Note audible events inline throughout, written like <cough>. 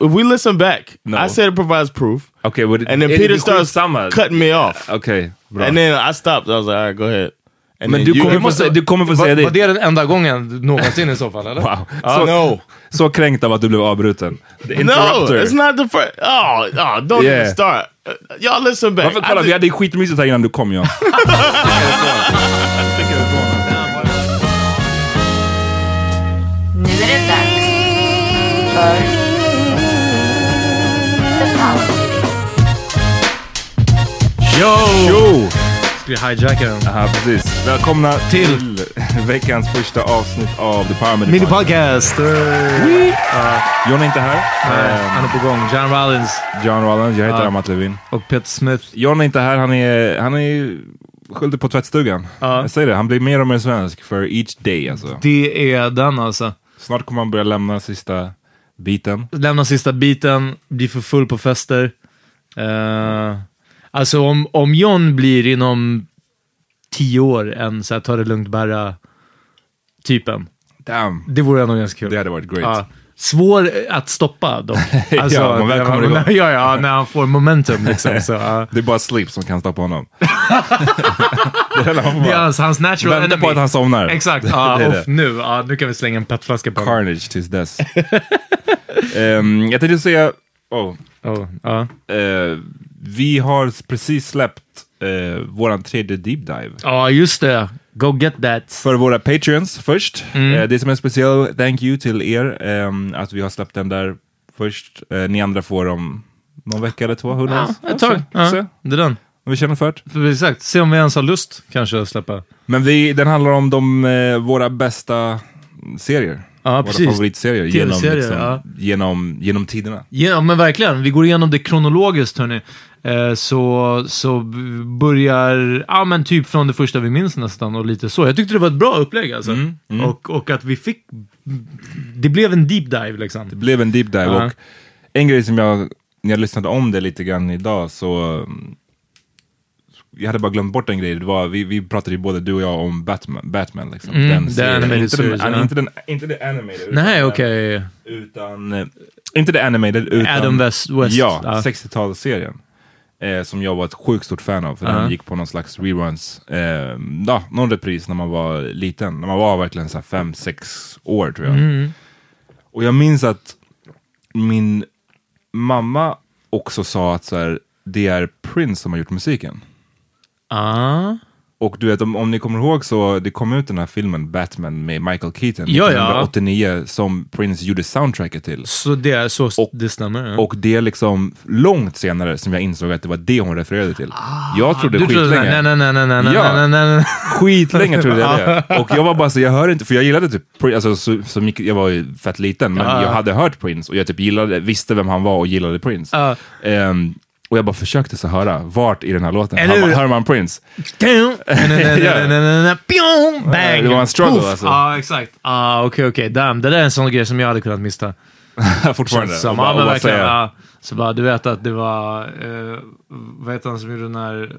If we listen back, No. I said it provides proof. Okay, but and then det Peter starts skitsamma? cutting me off. Okej, bra. And then I stopped. I was like, all right, go ahead. And Men du you- kommer, sä- du kommer få säga var det. det den enda gången någonsin i så fall eller? <laughs> Wow. Oh, Så, no. så kränkt av att du blev avbruten. The No, interrupter. it's not the first. Oh, oh, don't Yeah. even start. Y'all listen back. Varför, I kolla, vi hade skitmysigt här innan du kom Jan. <laughs> Nu är det dags för Yo! Jo! Ska vi hijacka den? Aha, precis. Välkomna till veckans första avsnitt av The Power Mini podcast! John är inte här. Han är på gång. John Rollins John Rollins, jag heter Ja. Amat Levin. och Peter Smith. John är inte här, han är, han är skyldig på tvättstugan. Ja. Jag säger det, han blir mer och mer svensk för each day alltså. Det är den alltså. Snart kommer han börja lämna sista biten. Lämna sista biten, bli för full på fester. Uh, alltså om, om John blir inom tio år en så här, ta det lugnt bara typen. Damn, Det vore ändå ganska kul. det hade varit great. Ja. Svår att stoppa dock. Alltså, <laughs> Ja, man väl kommer igång. <laughs> ja, ja, när han får momentum liksom. Så, ja. <laughs> Det är bara sleep som kan stoppa honom. det är hans, hans natural vänta enemy. på att han somnar. Exakt. Ja, det det. nu, ja, nu kan vi slänga en petflaska på honom. Carnage tills dess. Ehm, jag tänkte säga, oh, Oh, ja. eh, vi har precis släppt uh, våran tredje deep dive. ja, just det. Go get that. För våra patreons först. Mm. Eh, det är som en speciell thank you till er ehm, att vi har släppt den där först. Eh, ni andra får om någon vecka eller två, who knows? Ja, ett tag. Ja, se. det är den. Om vi känner för det. Exakt. Se om vi ens har lust kanske att släppa. Men vi, den handlar om de, eh, våra bästa serier. Ja, våra precis. favoritserier genom, liksom, ja. genom, genom tiderna. Ja, men verkligen. Vi går igenom det kronologiskt, hörni. Eh, så, så börjar, ja men typ från det första vi minns nästan och lite så. Jag tyckte det var ett bra upplägg alltså. Mm, Och, och att vi fick, det blev en deep dive liksom. Det blev en deep dive Ja. och en grej som jag, när jag lyssnade om det lite grann idag så mm, jag hade bara glömt bort en grej. Det var, vi, vi pratade ju både du och jag om Batman. Batman liksom. Mm, den serien. animated inte, den, ja. inte, den, inte det animated. utan Nej, okej. Utan, eh, inte det animated, utan... Adam West, West Ja, ja. 60-talsserien. Eh, som jag var ett sjukt stort fan av, för Ja. den gick på någon slags reruns. Eh, ja, någon repris när man var liten. När man var verkligen så fem, sex år tror jag. Mm. Och jag minns att min mamma också sa att så här, det är Prince som har gjort musiken. Ah. Och du vet, om, om ni kommer ihåg så det kom ut den här filmen Batman med Michael Keaton Ja, ja. 1989 som Prince gjorde soundtracket till. Så det, är så Och- det stämmer. Ja. Och det är liksom långt senare som jag insåg att det var det hon refererade till. jag Ah, du trodde, skitlänge. nej, nej, nej, nej, nej, Ja. nej, nej, nej. Skitlänge <laughs> trodde jag det. Och jag var bara så, jag hör inte, för jag gillade typ, Prince, alltså så, så mycket, jag var ju fett liten, men Ja. jag hade hört Prince och jag typ gillade, visste vem han var och gillade Prince. Ja. Ehm, och jag bara försökte så höra, vart i den här låten Eller hör man, hör man Prince? Bang! Det var en struggle, <laughs> Poof! alltså. Ja, exakt. Ah, Okej, okej. Damn, det där är en sån grej som jag hade kunnat missa. Fortfarande. Som, Och bara- och bara Ja. Så bara, du vet att det var, eh, vad heter han som gjorde den här,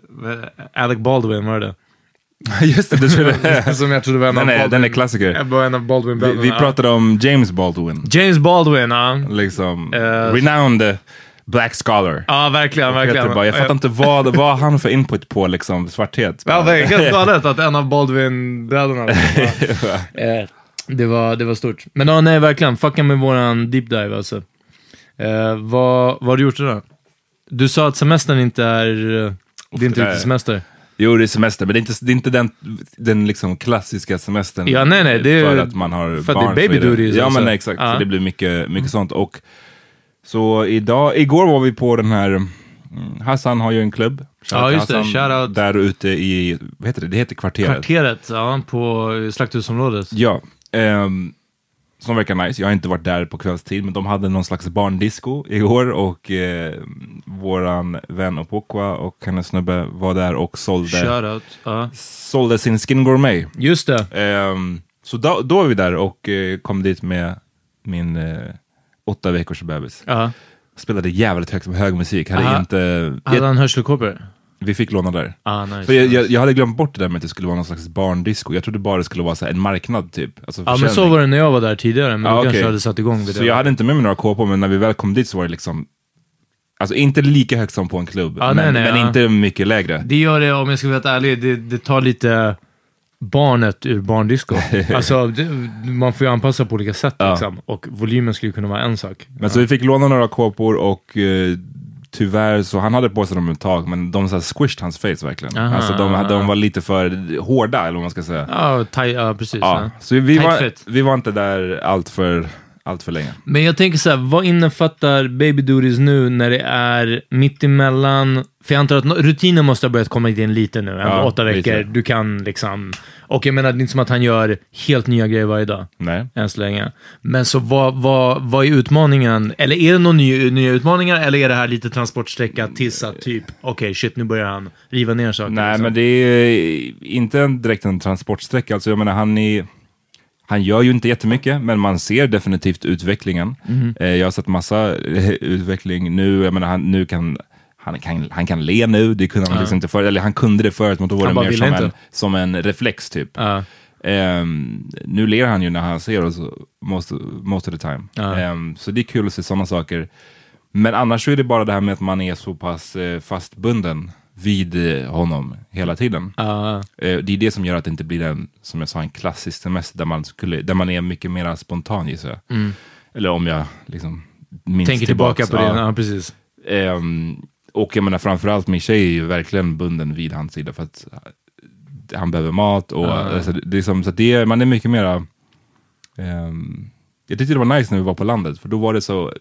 Alec Baldwin var det Just det, jag. Som jag trodde var en av Den är, Baldwin. den är klassiker. En av Baldwin Vi, vi pratade om James Baldwin. James Baldwin, ja. Liksom, Eh, renowned black scholar. Ja, verkligen, Jag, verkligen. vet bara, jag fattar inte vad, vad han för input på liksom, svarthet. Ja, det är helt <laughs> galet att en av Baldwin-bröderna <laughs> liksom Eh, det, var, det var stort. Men ja, nej, verkligen. Fucka med våran deep dive alltså. Eh, vad, vad har du gjort idag? Du sa att semestern inte är... eh, Det är inte riktigt semester. Jo, det är semester, men det är inte, det är inte den, den liksom klassiska semestern. Ja, nej, nej, det är- för att man har för att det är barn. baby duties, Ja, alltså. men nej, exakt. Ja. Så det blir mycket, mycket sånt. Och så idag, igår var vi på den här, mm, Hassan har ju en klubb. Ja, just det. Shoutout. Där ute i, vad heter det? Det heter Kvarteret. Kvarteret, ja, på slakthusområdet. Ja. ehm, som verkar nice. Jag har inte varit där på kvällstid, men de hade någon slags barndisco igår och eh, våran vän Opokwa och hennes snubbe var där och sålde. Ja. sålde sin Skin Gourmet. Just det. Ehm, så då, då var vi där och eh, kom dit med min eh, åtta veckors bebis. Ja. Spelade jävligt högt, hög musik. Hade Aha. inte, Hade han hörselkåpor? vi fick låna där. Ah, nice. För jag, jag, jag hade glömt bort det där med att det skulle vara någon slags barndisco. Jag trodde bara det skulle vara så en marknad typ. Alltså ja, men så var det när jag var där tidigare, men Ja, du okej. kanske hade satt igång vid Så det. jag hade inte med mig några kåpor, men när vi väl kom dit så var det liksom Alltså inte lika högt som på en klubb, Ja, men, nej, nej, men ja. inte mycket lägre. Det gör det, om jag ska vara helt ärlig, det, det tar lite barnet ur barndisco. <laughs> alltså, det, man får ju anpassa på olika sätt Ja. liksom. Och volymen skulle kunna vara en sak. Men så vi fick låna några kåpor och eh, tyvärr så, han hade på sig dem ett tag, men de så här squished hans face verkligen. Aha. Alltså de, de var lite för hårda, eller vad man ska säga. Ja, taj, ja precis. Ja, Ja. så vi var, vi var inte där allt för, allt för länge. Men jag tänker så här, vad innefattar baby duties nu när det är mitt emellan? För jag antar att rutinen måste ha börjat komma in lite nu, Ja, åtta veckor. lite. Du kan liksom... Och jag menar, det är inte som att han gör helt nya grejer varje dag. Nej. än så länge. Men så vad, vad, vad är utmaningen? Eller är det några nya, nya utmaningar eller är det här lite transportsträcka tills att typ, okej shit nu börjar han riva ner saker? Nej, liksom. men det är inte direkt en transportsträcka. Alltså, jag menar, han, är, han gör ju inte jättemycket, men man ser definitivt utvecklingen. Eh, jag har sett massa eh, utveckling nu. Jag menar, han, nu kan, han, kan, han kan le nu, det kunde han liksom inte förut. Eller han kunde det förut, men då var det mer som inte. en, som en reflex typ. Ja. Ehm, nu ler han ju när han ser oss most, most of the time. Ja. Ehm, så det är kul att se sådana saker. Men annars så är det bara det här med att man är så pass eh, fastbunden vid eh, honom hela tiden. Ja. Eh, det är det som gör att det inte blir en, som jag sa, en klassisk semester där man, skulle, där man är mycket mer spontan gissar jag. Eller om jag liksom minns Mm. Tänker tillbaka på det, ja. ja precis. Ehm, och jag menar framförallt min tjej är ju verkligen bunden vid hans sida för att eh, han behöver mat och alltså, det är som, så det är, man är mycket mera ehm, jag tyckte det var nice när vi var på landet för då var det så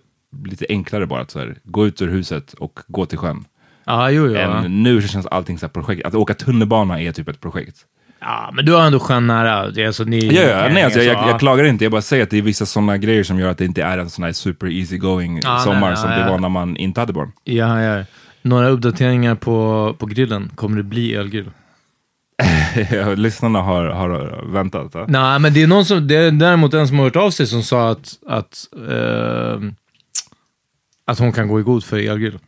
lite enklare bara att så här, gå ut ur huset och gå till sjön. Ja, jo, jo. Ja. Än nu så känns allting så här projekt, att åka tunnelbana är typ ett projekt. Ja, men du har ändå sjön nära. Alltså, ni, Ja, ja, nej, alltså, jag, jag, ja. jag klagar inte, jag bara säger att det är vissa sådana grejer som gör att det inte är en sån här super easy going Ja, sommar nej, som ja, det ja. var när man inte hade barn. Ja, ja. Några uppdateringar på, på grillen. Kommer det bli elgrill? <laughs> Lyssnarna har, har väntat. Va? Nej, men det är någon som, det är däremot en som har hört av sig som sa att, att, eh, att hon kan gå i god för elgrill.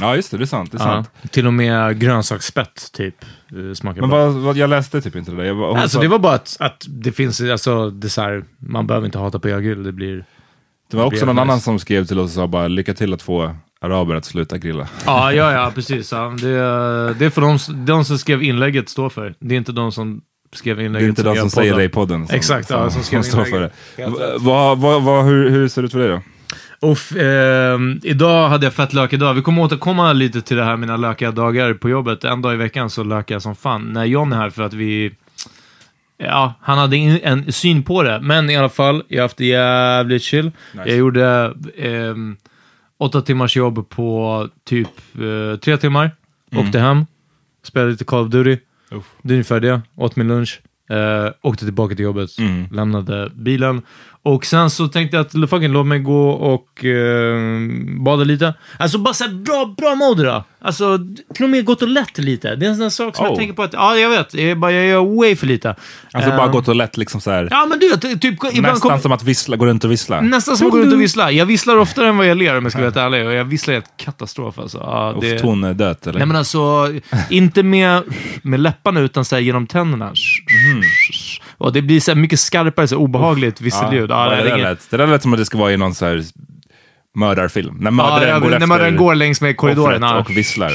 Ja, just det, det är sant. Det är Ja. sant. Till och med grönsaksspett, typ, eh, smakar Men bra. vad, vad, jag läste typ inte det där. Jag, bara- hon Alltså sa- det var bara att, att det finns, alltså det är så här, man behöver inte hata på elgrill, det blir... det var också någon annan som skrev till oss och sa bara lycka till att få araber att sluta grilla. Ja, ja, ja, precis. Ja. Det, det är för de, de som skrev inlägget står för. Det är inte de som skrev Det är inlägget inte de gör som säger podden. det i podden. Exakt, ja, som skrev står för det. inlägget. Helt Va- rätt. Vad, vad, hur, hur ser det ut för dig då? Uff, ehm, idag hade jag fett lökig dag. Vi kommer återkomma lite till det här mina lökiga dagar på jobbet. En dag i veckan så lökar jag som fan. När John är här för att vi... Ja, han hade in, en syn på det. Men i alla fall, jag har haft det jävligt chill. Jag gjorde ehm, åtta timmars jobb på typ eh, tre timmar. Åkte hem, spelade lite Call of Duty. Uff. Det är ungefär det. Åt min lunch. Eh, åkte tillbaka till jobbet. Lämnade bilen. Och sen så tänkte jag att fucking låt mig gå och eh, bada lite. Alltså bara såhär bra, bra mode då. Alltså till och med gått och lätt lite. Det är en sån sak som jag Oh. tänker på att, ja jag vet, jag, är bara, jag gör way för lite. Alltså Eh, bara gått och lätt liksom så här. Ja men du vet, typ nästan kommer... som att vissla, gå runt och vissla. Nästan som att gå runt och vissla. Jag visslar oftare än vad jag ler om jag ska vara helt ärlig. Och jag visslar helt katastrof alltså. Ja, Uff, det... tondött eller? Nej men alltså, inte med, med läpparna utan så här, genom tänderna. Och det blir så mycket skarpare, så obehagligt visselljud. Ja, Ja, det det, är lät, det där lät som att det ska vara i någon så här mördarfilm. När mördaren ja, går när efter mördaren går längs med korridoren. Ja, och visslar.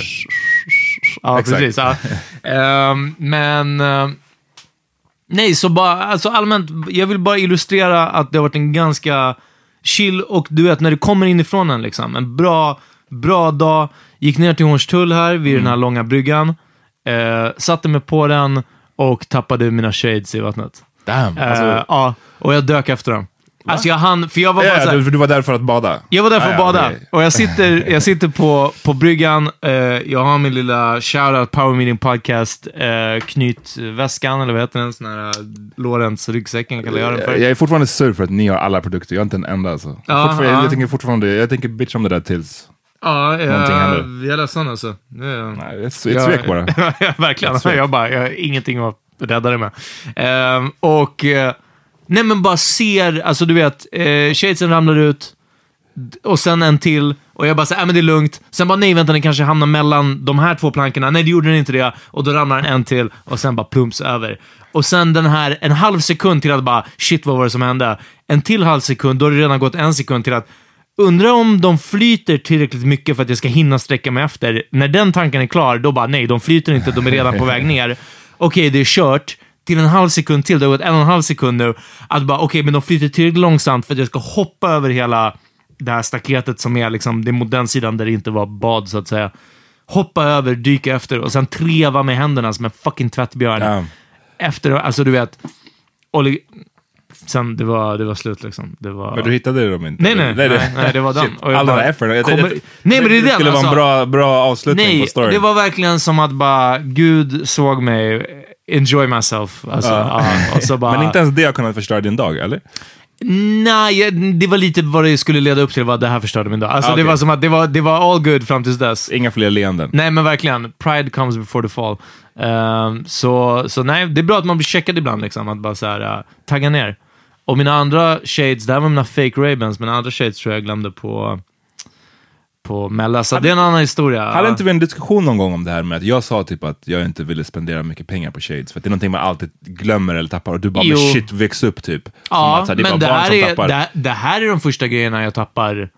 ja exakt. precis. Ja. Ehm, men... eh, nej, så bara, alltså allmänt, jag vill bara illustrera att det har varit en ganska chill och du vet, när det kommer inifrån en liksom. En bra, bra dag. Gick ner till Hornstull här, vid den här Mm. långa bryggan. Eh, satte mig på den och tappade mina shades i vattnet. Damn. Eh, Alltså, ja, och jag dök efter dem. Alltså jag hann, för jag var bara ja, så här, du, du var där för att bada? jag var där för att bada. okej. Och jag sitter, jag sitter på, på bryggan. Eh, jag har min lilla shoutout Power Meeting Podcast eh, knytväskan, eller vad heter den? Sån här uh, Lorentz ryggsäcken kallar jag den för. Jag är fortfarande sur för att ni har alla produkter, jag har inte en enda alltså. Ja, Fortfarande- ja. Jag tänker fortfarande, jag tänker bitch om det där tills... Ja, Någonting jag, händer. jag är ledsen alltså. Det är- Nej, ett, ett svek bara. <laughs> ja, verkligen. Ett svek. Jag, bara, jag har ingenting att rädda det med. Ehm, och, eh, nej men bara ser, alltså du vet, eh, shadesen ramlar ut och sen en till och jag bara säger, äh, men det är lugnt. Sen bara, nej vänta, den kanske hamnar mellan de här två plankorna. Nej, det gjorde den inte det. Och då ramlar den en till och sen bara plumps över. Och sen den här, en halv sekund till att bara, shit vad var det som hände? En till halv sekund, då har det redan gått en sekund till att Undrar om de flyter tillräckligt mycket för att jag ska hinna sträcka mig efter. När den tanken är klar, då bara nej, de flyter inte, de är redan på väg <laughs> ner. Okej, det är kört. Till en halv sekund till, det har gått en och en halv sekund nu. Att bara, okej, men de flyter tillräckligt långsamt för att jag ska hoppa över hela det här staketet som är liksom, det är mot den sidan där det inte var bad, så att säga. Hoppa över, dyka efter och sen treva med händerna som en fucking tvättbjörn. Ja. Efter, alltså du vet. Och, sen, det var, det var slut liksom. Det var... Men du hittade dem inte? Nej, nej, nej, nej, det var den. Och de bara, här efforten. Jag, kommer- Nej, men det är den, skulle vara en alltså. bra, bra avslutning Nej, på storyn. det var verkligen som att bara, Gud såg mig, enjoy myself. Alltså, ja. så bara, Men inte ens det har kunnat förstöra din dag, eller? Nej, det var lite vad det skulle leda upp till, vad det här förstörde min dag. Alltså Ah, det var som att det var, det var all good fram tills dess. Inga fler leenden. Nej, men verkligen. Pride comes before the fall. Ehm, så, så nej, det är bra att man blir checkad ibland, liksom. Att bara så här, uh, tagga ner. Och mina andra shades, det här var mina fake Ray-Bans, mina andra shades tror jag glömde på, på Mella. Så det är en annan historia. Hade inte vi en diskussion någon gång om det här med att jag sa typ att jag inte ville spendera mycket pengar på shades, för det är någonting man alltid glömmer eller tappar, och du bara Jo. men shit, väx upp typ. Som Ja, att, här, det är men det här, är, det, det här är de första grejerna jag tappar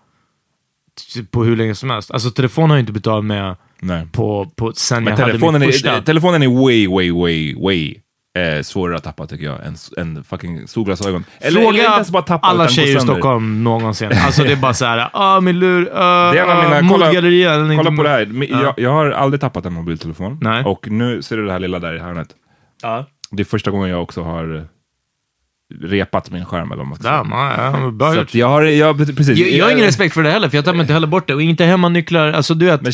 på hur länge som helst. Alltså telefon har jag inte betalat med Nej. på, på sen Men jag hade telefonen min är, första. telefonen är way, way, way, way eh, svårare att tappa tycker jag, än, än fucking solglasögon. Eller, eller inte Fråga ens bara tappa, alla utan gå tjejer i sönder. Stockholm någonsin. <laughs> Alltså det är bara så här, ah min lur, uh, Det är en av mina, kolla, kolla på det här. Mi- Ja. Jag, jag har aldrig tappat en mobiltelefon. Nej. Och nu ser du det här lilla där i hörnet. Ja. Det är första gången jag också har eh, repat min skärm eller vad man ska säga. Damn, ja, ja, bra Så gjort. att jag har, jag, precis. Jag, jag har ingen respekt för det heller, för jag tar mig inte heller bort det. Och inte hemmanycklar. Alltså du vet, Men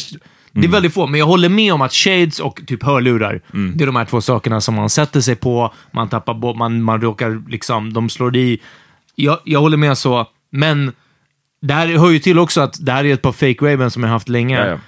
Det är väldigt få, men jag håller med om att shades och typ hörlurar, det är de här två sakerna som man sätter sig på, man tappar bort, man, man råkar liksom, de slår i. Jag, jag håller med så, men det här hör ju till också att det här är ett par fake Ravens som jag har haft länge. Ja, ja.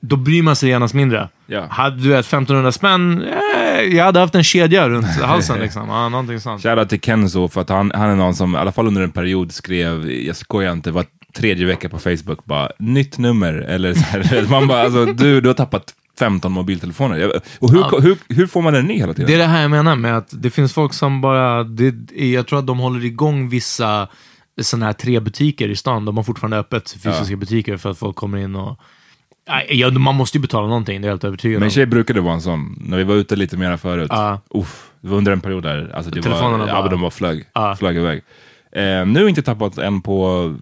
Då bryr man sig genast mindre. Ja. Hade du ett 1500 spänn, eh, jag hade haft en kedja runt <laughs> halsen liksom. Ja, någonting sånt. Shoutout till Kenzo för att han, han är någon som i alla fall under en period skrev, jag skojar inte, var tredje vecka på Facebook bara nytt nummer eller så här. <laughs> Man bara, alltså du, du har tappat 15 mobiltelefoner. Och hur, hur, hur får man den ny hela tiden? Det är det här jag menar med att det finns folk som bara, det, jag tror att de håller igång vissa sådana här tre butiker i stan. De har fortfarande öppet, fysiska butiker, för att folk kommer in och... Ja, man måste ju betala någonting, det är jag helt övertygad Men om. tjej brukade vara en sån, när vi var ute lite mer förut. Ja. Uff, det var under en period där alltså det Telefonerna var, ja, bara- men de bara flög, Ja. flög iväg. Eh, nu har jag inte tappat en på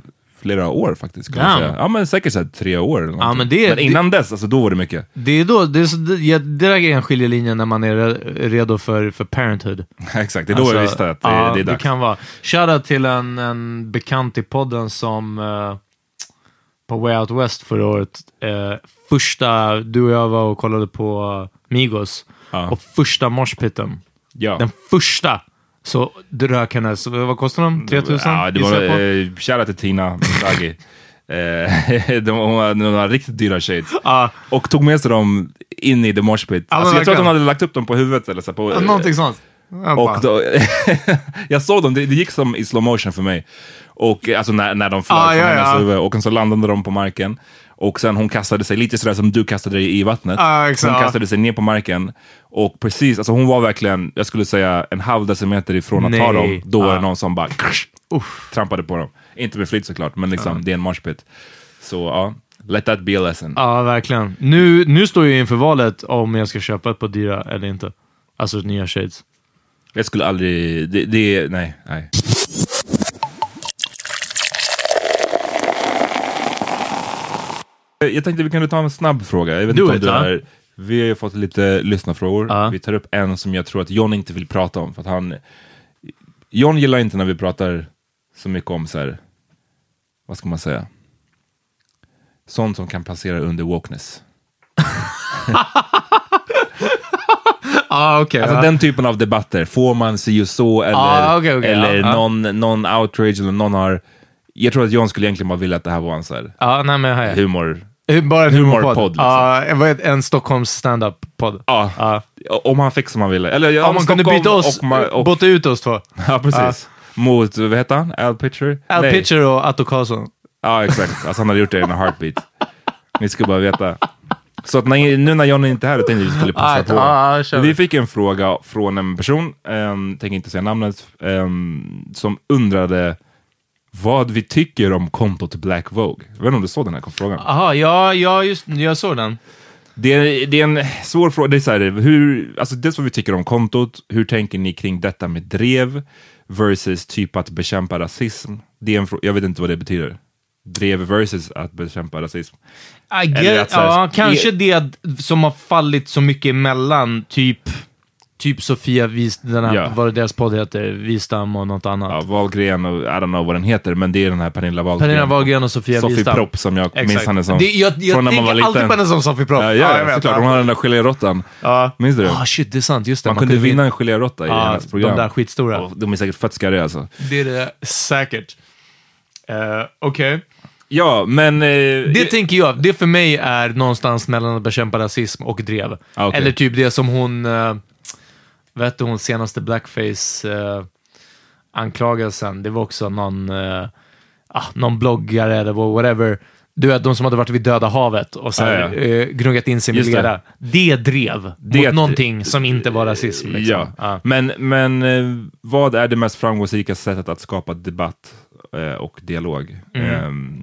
flera år faktiskt. Kan Damn. säga. Ja men säkert så här, tre år. Eller någonting. men det men innan dess, alltså, då var det mycket. Det är då, det, är det, ja, det där är en skiljelinje när man är re- redo för, för parenthood. <laughs> Exakt, det är då jag visste att det, ja, det är dags. Det kan vara. Shoutout till en, en bekant i podden som eh, på Way Out West förra året, eh, första, du och jag var och kollade på Migos, Ja. och första moshpiten, ja. den första, så drök hennes, vad kostar de? 3000? Ja, det var eh, shoutout till Tina Misagi. <laughs> eh, <laughs> de, hon var några riktigt dyra shades. Ja. Och tog med sig dem in i the mosh pit. Ja, men alltså, jag tror att hon hade lagt upp dem på huvudet eller så. På, Ja, Någonting sånt. Jag Och då, <laughs> jag såg dem, det, det gick som i slow motion för mig. Och, eh, alltså när, när de flög Ah, från ja, hennes ja. huvud. Och så landade de på marken. Och sen hon kastade sig, lite sådär som du kastade dig i vattnet. Ah, hon kastade sig ner på marken. Och precis, alltså hon var verkligen, jag skulle säga en halv decimeter ifrån att ta Nej. dem. Då var det Ah. någon som bara trampade på dem. Inte med flit såklart, men liksom, det är en moshpit. Så ja, let that be a lesson. Ja, verkligen. Nu, nu står jag inför valet om jag ska köpa ett par dyra eller inte. Alltså nya shades. Jag skulle aldrig, det, det nej, nej. Jag tänkte vi kunde ta en snabb fråga. Jag vet Do inte om it, du är, vi har ju fått lite lyssnarfrågor. Ja. Vi tar upp en som jag tror att John inte vill prata om. För att han, John gillar inte när vi pratar så mycket om så här, vad ska man säga? Sånt som kan passera under wokeness. <laughs> Ah, okej. Alltså den typen av debatter, får man si och så eller, Ah, okej, okej, eller ja. Någon, någon outrage eller någon har... Jag tror att John skulle egentligen bara vilja att det här var en så här Ja, nej men här. humor... Bara en humorpodd, liksom. Ja, en- Stockholms stand-up-podd. Ja, Ja. om han fick som han ville. Eller, Om man kunde byta oss, och, och, byta ut oss två. Ja, precis. Mot, vad heter han? Al Pitcher? Al Nej. Pitcher och Atto Karlsson. Ja, exakt. Alltså han hade gjort det i en heartbeat. Ni ska bara veta. Så att när, nu när John är inte är här, då tänkte att vi skulle passa Ah, på. ja, ja, kör vi. fick en fråga från en person, um, tänker inte säga namnet, ehm, som undrade vad vi tycker om kontot Black Vogue. Jag vet inte om du såg den här frågan? Jaha, ja, ja, just jag såg den. Det är, det är en svår fråga. Det är så här, hur, alltså dels vad vi tycker om kontot, hur tänker ni kring detta med drev versus typ att bekämpa rasism? Det är en jag vet inte vad det betyder. Drev versus att bekämpa rasism. Get, att här- ja, kanske det som har fallit så mycket emellan, typ, typ Sofia Wist, den här, Ja. vad deras podd heter, Wistam och något annat. Ja, Wahlgren och I don't know vad den heter, men det är den här Pernilla Wahlgren. Pernilla Wahlgren och Sofia Sofie Wistam. Propp som jag minns henne som. Det, jag jag man tänker alltid liten. på henne som Sofie Propp. Ja, ja, jag vet. såklart. Hon hade den där geléråttan. Ja. Minns du det? Ah, shit, det är sant. Just det. man, kunde vinna en geléråtta i Ja, hennes program. de där skitstora. Och de är säkert fett skarriga alltså. Det är det säkert. Uh, Okej. Ja, men... Eh, Det tänker jag, det för mig är någonstans mellan att bekämpa rasism och drev. Ah, okej. Eller typ det som hon, uh, vet du, hon senaste blackface uh, anklagelsen, det var också någon, uh, ah, någon bloggare eller whatever. Du vet, de som hade varit vid Döda havet och så här, Ja, ja. eh, gnuggat in sig det. lera. Det drev Det- mot någonting som inte var rasism. Liksom. Ja, Ja. men, men eh, vad är det mest framgångsrika sättet att skapa debatt eh, och dialog? Mm. Ehm,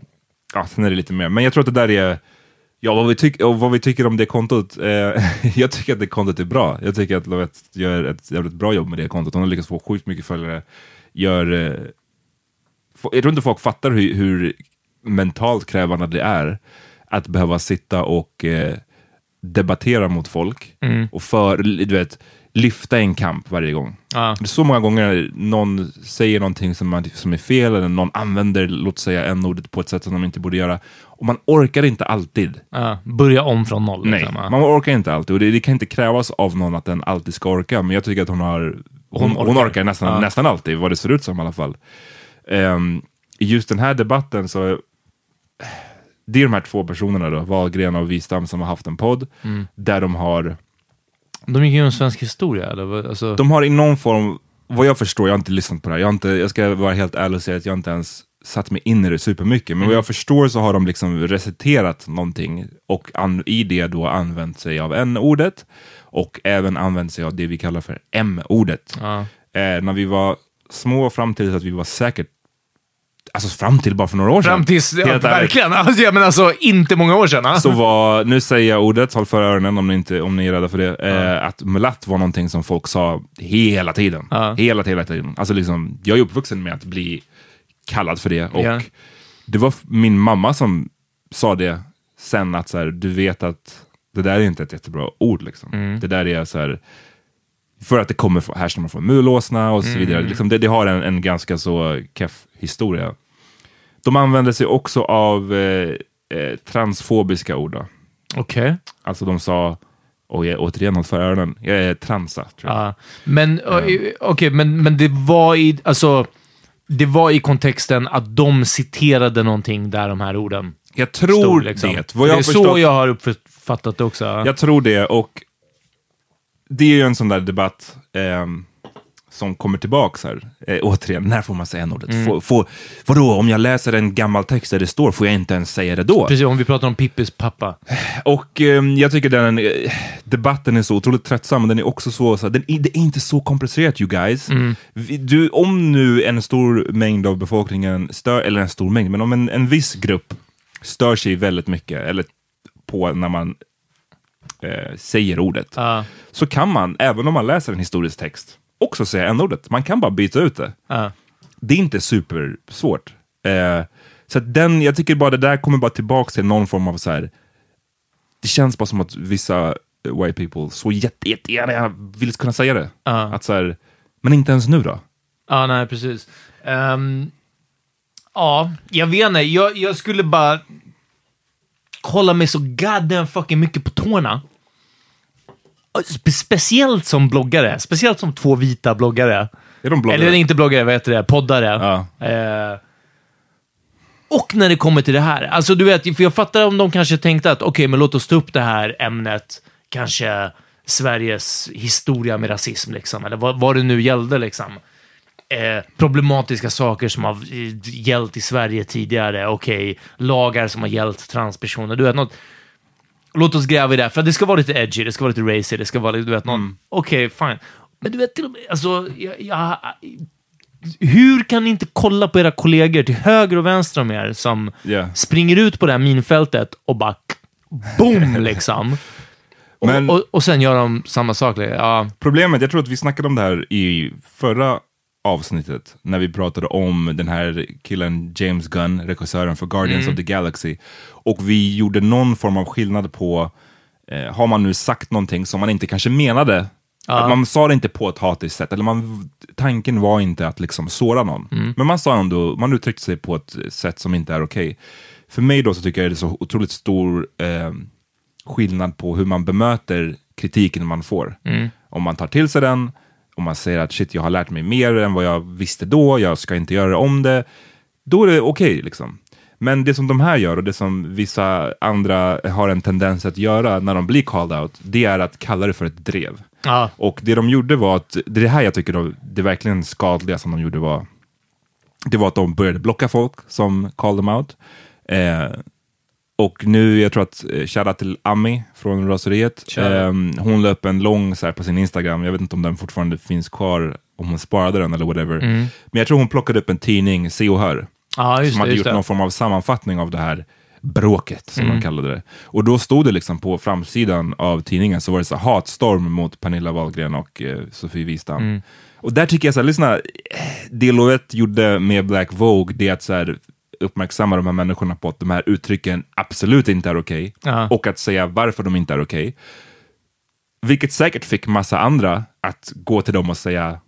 ja, sen är det lite mer, men jag tror att det där är Ja, vad vi, tyck, och vad vi tycker om det kontot. Eh, <laughs> jag tycker att det kontot är bra. Jag tycker att Lovette gör ett jävligt bra jobb med det kontot. Hon har lyckats få sjukt mycket följare. Gör, eh, jag tror inte folk fattar hur, hur mentalt krävande det är att behöva sitta och eh, debattera mot folk. Och för, du vet, lyfta en kamp varje gång. Ja. Det är så många gånger någon säger någonting som, man, som är fel eller någon använder, låt säga, en ordet på ett sätt som de inte borde göra. Och man orkar inte alltid. Ja, börja om från noll. Nej, liksom, man orkar inte alltid. Och det, det kan inte krävas av någon att den alltid ska orka. Men jag tycker att hon har... Hon, Hon hon orkar. orkar, nästan, nästan alltid, vad det ser ut som i alla fall. Ehm, I just den här debatten så... Det är de här två personerna då, Wahlgren och Wistam, som har haft en podd. Mm. Där de har... De gick igenom svensk historia, eller? Alltså, De har i någon form, vad jag förstår, jag har inte lyssnat på det här, jag, har inte, jag ska vara helt ärlig och säga att jag inte ens satt mig in i det supermycket, men vad jag förstår så har de liksom reciterat någonting och an, i det då använt sig av n-ordet och även använt sig av det vi kallar för m-ordet. ja. Eh, när vi var små fram till att vi var säkert, alltså fram till bara för några år sedan. Fram tills... Ja, verkligen. Alltså, ja, men alltså, inte många år sedan. Så var, nu säger jag ordet, håll för öronen om ni, inte, om ni är rädda för det, eh, att mulatt var någonting som folk sa hela tiden. Ja. Hela, hela tiden. Alltså liksom, jag är uppvuxen med att bli kallad för det. Och Ja. Det var min mamma som sa det sen, att så här, du vet att det där är inte ett jättebra ord. Liksom. Mm. Det där är så här, för att det kommer härstammar från mulåsna och så Mm. vidare. Liksom det, det har en, en ganska så keff historia. De använder sig också av eh, eh, transfobiska ord. Då. Okej. Alltså de sa, och jag, återigen håll för öronen, jag är transa. Tror jag. Ja. Men, ö, okej, men, men det var i... Alltså, det var i kontexten att de citerade någonting där de här orden Jag tror stod. Liksom. det. Vad jag det är så förstått- jag har uppfattat det också. ja. Jag tror det och det är ju en sån där debatt ehm, som kommer tillbaks här. Eh, återigen, när får man säga n-ordet? Mm. Får, får, vadå, om jag läser en gammal text där det står, får jag inte ens säga det då? Precis, om vi pratar om Pippis pappa. Och ehm, jag tycker den eh, debatten är så otroligt tröttsam, men den är också så, så den det är inte så komplicerat you guys. Vi, du, om nu en stor mängd av befolkningen stör, eller en stor mängd, men om en, en viss grupp stör sig väldigt mycket, eller på när man eh, säger ordet, Ja. så kan man, även om man läser en historisk text, också säga n-ordet. Man kan bara byta ut det. Ja. Det är inte supersvårt. Eh, så den, jag tycker bara det där kommer bara tillbaka till någon form av så här. Det känns bara som att vissa white people så jätte, jättegärna vill kunna säga det. Ja. Att så här, men inte ens nu då? Ja, nej, precis. Ehm, ja, jag vet inte. Jag, jag skulle bara hålla mig så goddamn fucking mycket på tårna. Speciellt som bloggare. Speciellt som två vita bloggare. Är de bloggare? Eller inte bloggare, vad heter det? Poddare. Ja. Eh, och när det kommer till det här. Alltså du vet, för jag fattar om de kanske tänkte att okej, men låt oss ta upp det här ämnet, kanske Sveriges historia med rasism, liksom, eller vad, vad det nu gällde. Liksom. Eh, problematiska saker som har eh, gällt i Sverige tidigare, okej, lagar som har gällt transpersoner, du vet, något. Låt oss gräva i det, här, för det ska vara lite edgy, det ska vara lite racy, det ska vara lite, du vet, någon, okej, fine. Men du vet, till och med, alltså, jag, jag, hur kan ni inte kolla på era kollegor till höger och vänster om er som Yeah. springer ut på det här minfältet och bara boom <laughs> liksom. Men- och, och, och sen gör de samma sak. Ja, Problemet, jag tror att vi snackade om det här i förra avsnittet, när vi pratade om den här killen James Gunn, regissören för Guardians of the Galaxy. Och vi gjorde någon form av skillnad på, eh, har man nu sagt någonting som man inte kanske menade, att man sa det inte på ett hatiskt sätt, eller man, tanken var inte att liksom såra någon. Men man sa ändå, man uttryckte sig på ett sätt som inte är okej. För mig då så tycker jag det är så otroligt stor eh, skillnad på hur man bemöter kritiken man får. Om man tar till sig den, om man säger att shit, jag har lärt mig mer än vad jag visste då, jag ska inte göra om det, då är det okej. liksom. Men det som de här gör och det som vissa andra har en tendens att göra när de blir called out, det är att kalla det för ett drev. ja, Och det de gjorde var att, det är det här jag tycker de, det verkligen skadliga som de gjorde var, det var att de började blocka folk som called them out. Eh, och nu, jag tror att, eh, shoutout till Ami från Raseriet. Eh, hon upp en lång så här, på sin Instagram, jag vet inte om den fortfarande finns kvar, om hon sparade den eller whatever. Men jag tror hon plockade upp en tidning, Se och Hör, just som det. hade gjort det. någon form av sammanfattning av det här bråket, som Mm. de kallade det. Och då stod det liksom på framsidan av tidningen, så var det så hatstorm mot Pernilla Wahlgren och eh, Sofie Wistam. Mm. Och där tycker jag så här, lyssna, eh, det Lovett gjorde med Black Vogue, det är att så här, uppmärksamma de här människorna på att de här uttrycken absolut inte är okej. Ja. Och att säga varför de inte är okej. vilket säkert fick massa andra att gå till dem och säga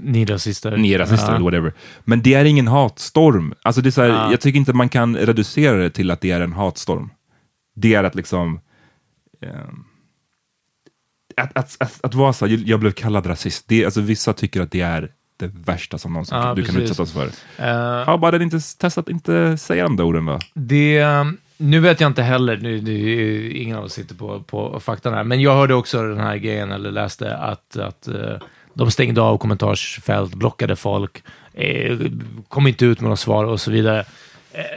Ni rasister. ni är rasister eller whatever. Men det är ingen hatstorm. Alltså det är så här, Ja. Jag tycker inte man kan reducera det till att det är en hatstorm. Det är att liksom... ehm, att, att, att, att vara så jag blev kallad rasist. Det, alltså, vissa tycker att det är det värsta som någonsin Ja, du kan precis. utsättas för. Eh, Har bara inte testat inte säga de där orden då? Det, nu vet jag inte heller, nu, nu, ingen av oss sitter på, på faktan här, men jag hörde också den här grejen, eller läste att, att eh, de stängde av kommentarsfält, blockade folk, eh, kom inte ut med några svar och så vidare.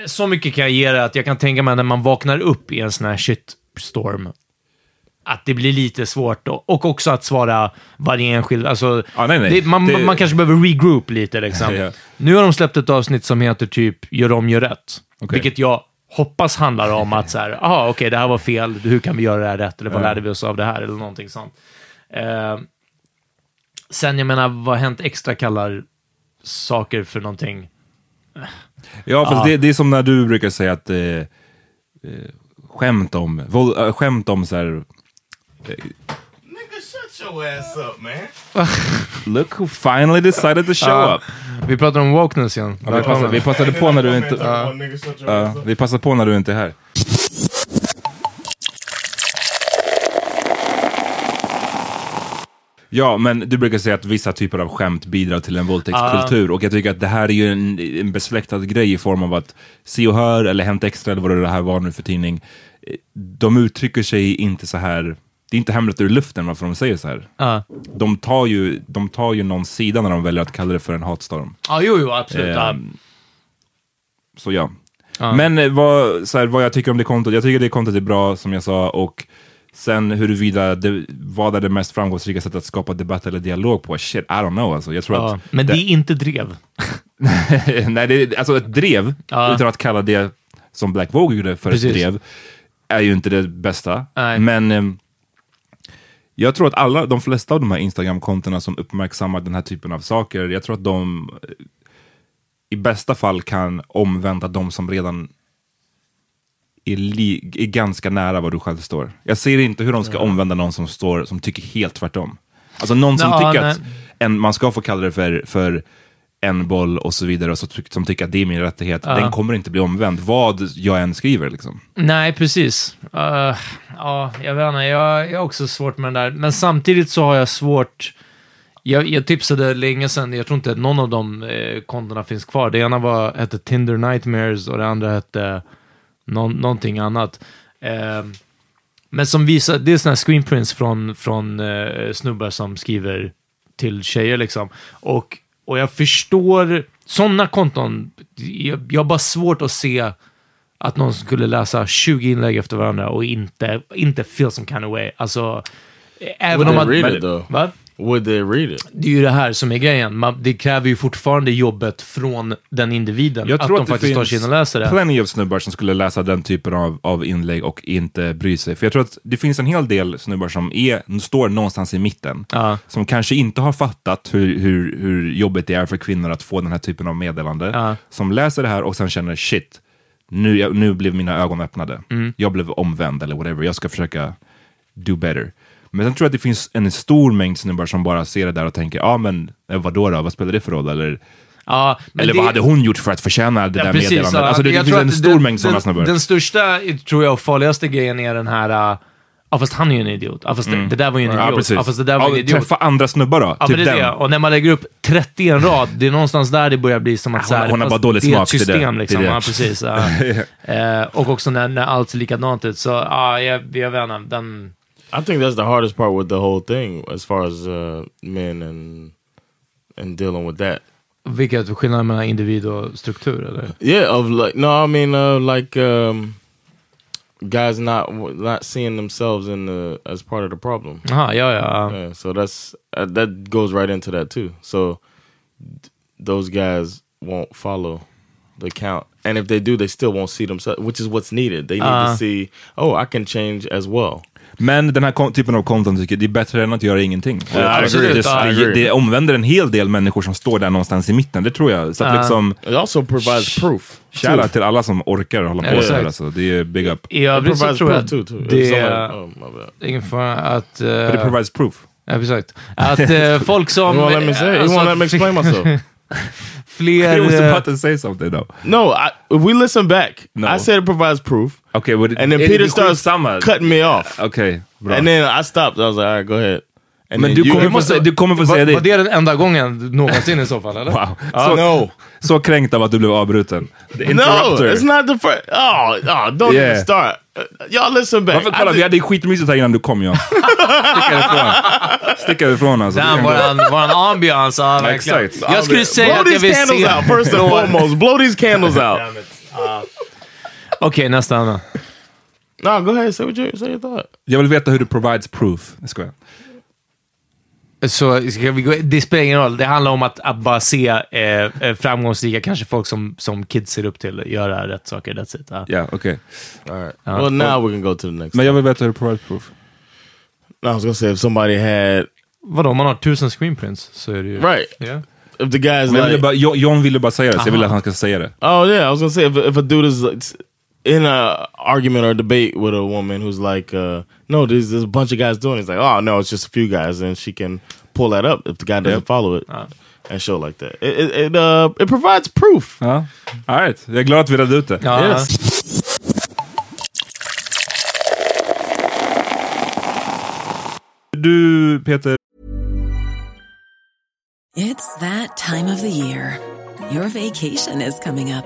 Så mycket kan jag ge det att jag kan tänka mig när man vaknar upp i en sån här shitstorm, att det blir lite svårt och, och också att svara varje enskild. Alltså, Ja, nej, nej. Det, man, Det- man kanske behöver regroup lite. Liksom. <laughs> Ja. Nu har de släppt ett avsnitt som heter typ Gör om, gör rätt. Okej. Vilket jag hoppas handlar om att så här, <laughs> aha, okej, det här var fel, hur kan vi göra det här rätt? Eller vad Ja. lärde vi oss av det här? Eller någonting sånt. Eh, sen, jag menar, vad Hänt Extra kallar saker för någonting. Ja, fast Ja. Det, det är som när du brukar säga att eh, eh, skämt om, våld, äh, skämt om så här, <laughs> look who finally decided to show up. Vi pratar om wokeness igen. Ja, vi, passade, vi passade på när du inte... Uh, Ja, vi passar på när du inte är här. Ja, men du brukar säga att vissa typer av skämt bidrar till en våldtäktskultur. Och jag tycker att det här är ju en, en besläktad grej i form av att Se och Hör eller Hänt Extra eller vad det här var nu för tidning, de uttrycker sig inte så här, det är inte hemligt ur luften varför de säger så här. Ja, De tar ju, de tar ju någon sida när de väljer att kalla det för en hatstorm. ja jo, jo, absolut. Ehm, Så ja. Ja. Men eh, vad, så här, vad jag tycker om det kontot, jag tycker det kontot är bra som jag sa och sen huruvida det, vad är det mest framgångsrika sättet att skapa debatt eller dialog på? Shit, I don't know alltså. Jag tror Ja, att... men det är inte drev. <laughs> nej, det, är- alltså ett drev, utan att kalla det som Black Vogue gjorde för Precis. ett drev, är ju inte det bästa. Men ehm, jag tror att alla, de flesta av de här Instagram-kontona som uppmärksammar den här typen av saker, jag tror att de eh, i bästa fall kan omvända de som redan är, li- är ganska nära vad du själv står. Jag ser inte hur de ska omvända någon som står som tycker helt tvärtom. Alltså någon som Ja, tycker nej. att en, man ska få kalla det för, för en boll och så vidare, och så, som tycker att det är min rättighet, Ja. den kommer inte bli omvänd, vad jag än skriver. Liksom. Nej, precis. Uh, ja, jag vet inte. Jag, jag har också svårt med den där. Men samtidigt så har jag svårt... Jag, jag tipsade länge sedan, jag tror inte att någon av de eh, kontona finns kvar. Det ena var, hette Tinder Nightmares och det andra hette någon, någonting annat. Eh, men som visar, det är sådana här screenprints från, från eh, snubbar som skriver till tjejer liksom. Och, och jag förstår, sådana konton, jag, jag har bara svårt att se att någon skulle läsa 20 inlägg efter varandra och inte, inte feel some kind of way. Alltså, även om man... read it though? Va? Would they read it? Det är ju det här som är grejen. Man, det kräver ju fortfarande jobbet från den individen. Jag att tror de att, det faktiskt tar sig in och läser det. plenty av snubbar som skulle läsa den typen av, av inlägg och inte bry sig. För jag tror att det finns en hel del snubbar som är, står någonstans i mitten, Ja. som kanske inte har fattat hur, hur, hur jobbigt det är för kvinnor att få den här typen av meddelande, Ja. som läser det här och sen känner shit, nu, nu blev mina ögon öppnade. Mm. Jag blev omvänd eller whatever, jag ska försöka do better. Men sen tror jag att det finns en stor mängd snubbar som bara ser det där och tänker, ja ah, men eh, vadå då, vad spelar det för roll? Eller, Ja, eller det- vad hade hon gjort för att förtjäna det Ja, där precis, meddelandet? ja. Alltså det, finns en stor den, mängd sådana snubbar. Den största, tror jag, och farligaste grejen är den här... uh, Ja, fast han är ju en idiot. Ja, fast det, det där var ju en Mm. ja, idiot. precis. Ja, fast det där var ja, en idiot. Träffa andra snubbar då, Ja, typ men det är den. det. Och när man lägger upp 30 i en rad, det är någonstans där det börjar bli som att... hon- så här, hon har bara dålig smak, ett det är det. system liksom. Ja, precis. Ja. <laughs> Eh, och också när, när allt ser likadant ut. Så ja, jag, jag vet inte. Den... I think that's the hardest part with the whole thing, as far as uh, men and and dealing with that. Vilket skillnad mellan individ och struktur, eller? Yeah, of like no, I mean uh, like um, guys not not seeing themselves in the as part of the problem. Aha, ja, ja. Yeah, so that's uh, that goes right into that too. So th- those guys won't follow the count. And if they do, they still won't see themselves, which is what's needed. They need Uh. to see, oh, I can change as well. Men den här typen av content tycker jag det är bättre än att göra ingenting. Jag absolut. det, Ja, det, agree. det omvänder en hel del människor som står där någonstans i mitten, det tror jag. Så att Ja. liksom, It also provides proof. shoutout till alla som orkar hålla på Ja, sådär. exakt. Alltså. Det är big up. I övrigt så tror proof jag too. too. If det är oh, ingen fara att... eh, But it provides proof. ja, exakt. Att eh, <laughs> folk som... You won't let me say. You won't let me explain myself. <laughs> Fler... He was eh, about to say something though. No, I, if we listen back, No. I said it provides proof. Okay, but And then är det Peter starts skitsamma? cutting me off. Okay, bra. And then I stopped. I was like, all right, go ahead. And Men du you- kommer, få, se- du kommer få var, säga var det. det den enda gången någonsin i så fall, eller? <laughs> Wow. Oh, Så, no. så kränkt av att du blev avbruten. The No, it's not the first. Oh, oh don't Yeah. even start. Uh, y'all listen back. Varför, kolla, vi hade skitmysigt här innan du kom Jan. Stick härifrån. Stick härifrån alltså. Damn, våran, våran ambiance. Ja, verkligen. Exakt. Jag skulle säga Blow att jag these vill candles se... out first and <laughs> foremost. Blow these candles out. Okej, nästa Anna. No, go ahead. Say what you say your thought. Jag vill veta hur du provides proof. Jag skojar. Så ska vi gå, det spelar ingen roll. Det handlar om att, att bara se eh, eh, framgångsrika, kanske folk som, som kids ser upp till, göra rätt saker. That's it. Ja. Ja, okej. All right. well, now we can go to the next. Men jag vill veta hur du provides proof. I was gonna say if somebody had Vadå, om man har tusen screenprints så är det ju... right. Ja. If the guy's Men jag ville like, bara, Jo- John ville bara säga det, så jag vill Aha. att han ska säga det. oh yeah, I was gonna say if if a dude is like, in a argument or debate with a woman who's like, uh, no, there's, there's a bunch of guys doing. it. It's like, oh no, it's just a few guys, and she can pull that up if the guy doesn't Yep. follow it and show like that. It it it, uh, it provides proof. Ja. All right. Jag är glad att vi redde ut det. Ja. Yes. Du, Peter, It's that time of the year. Your vacation is coming up.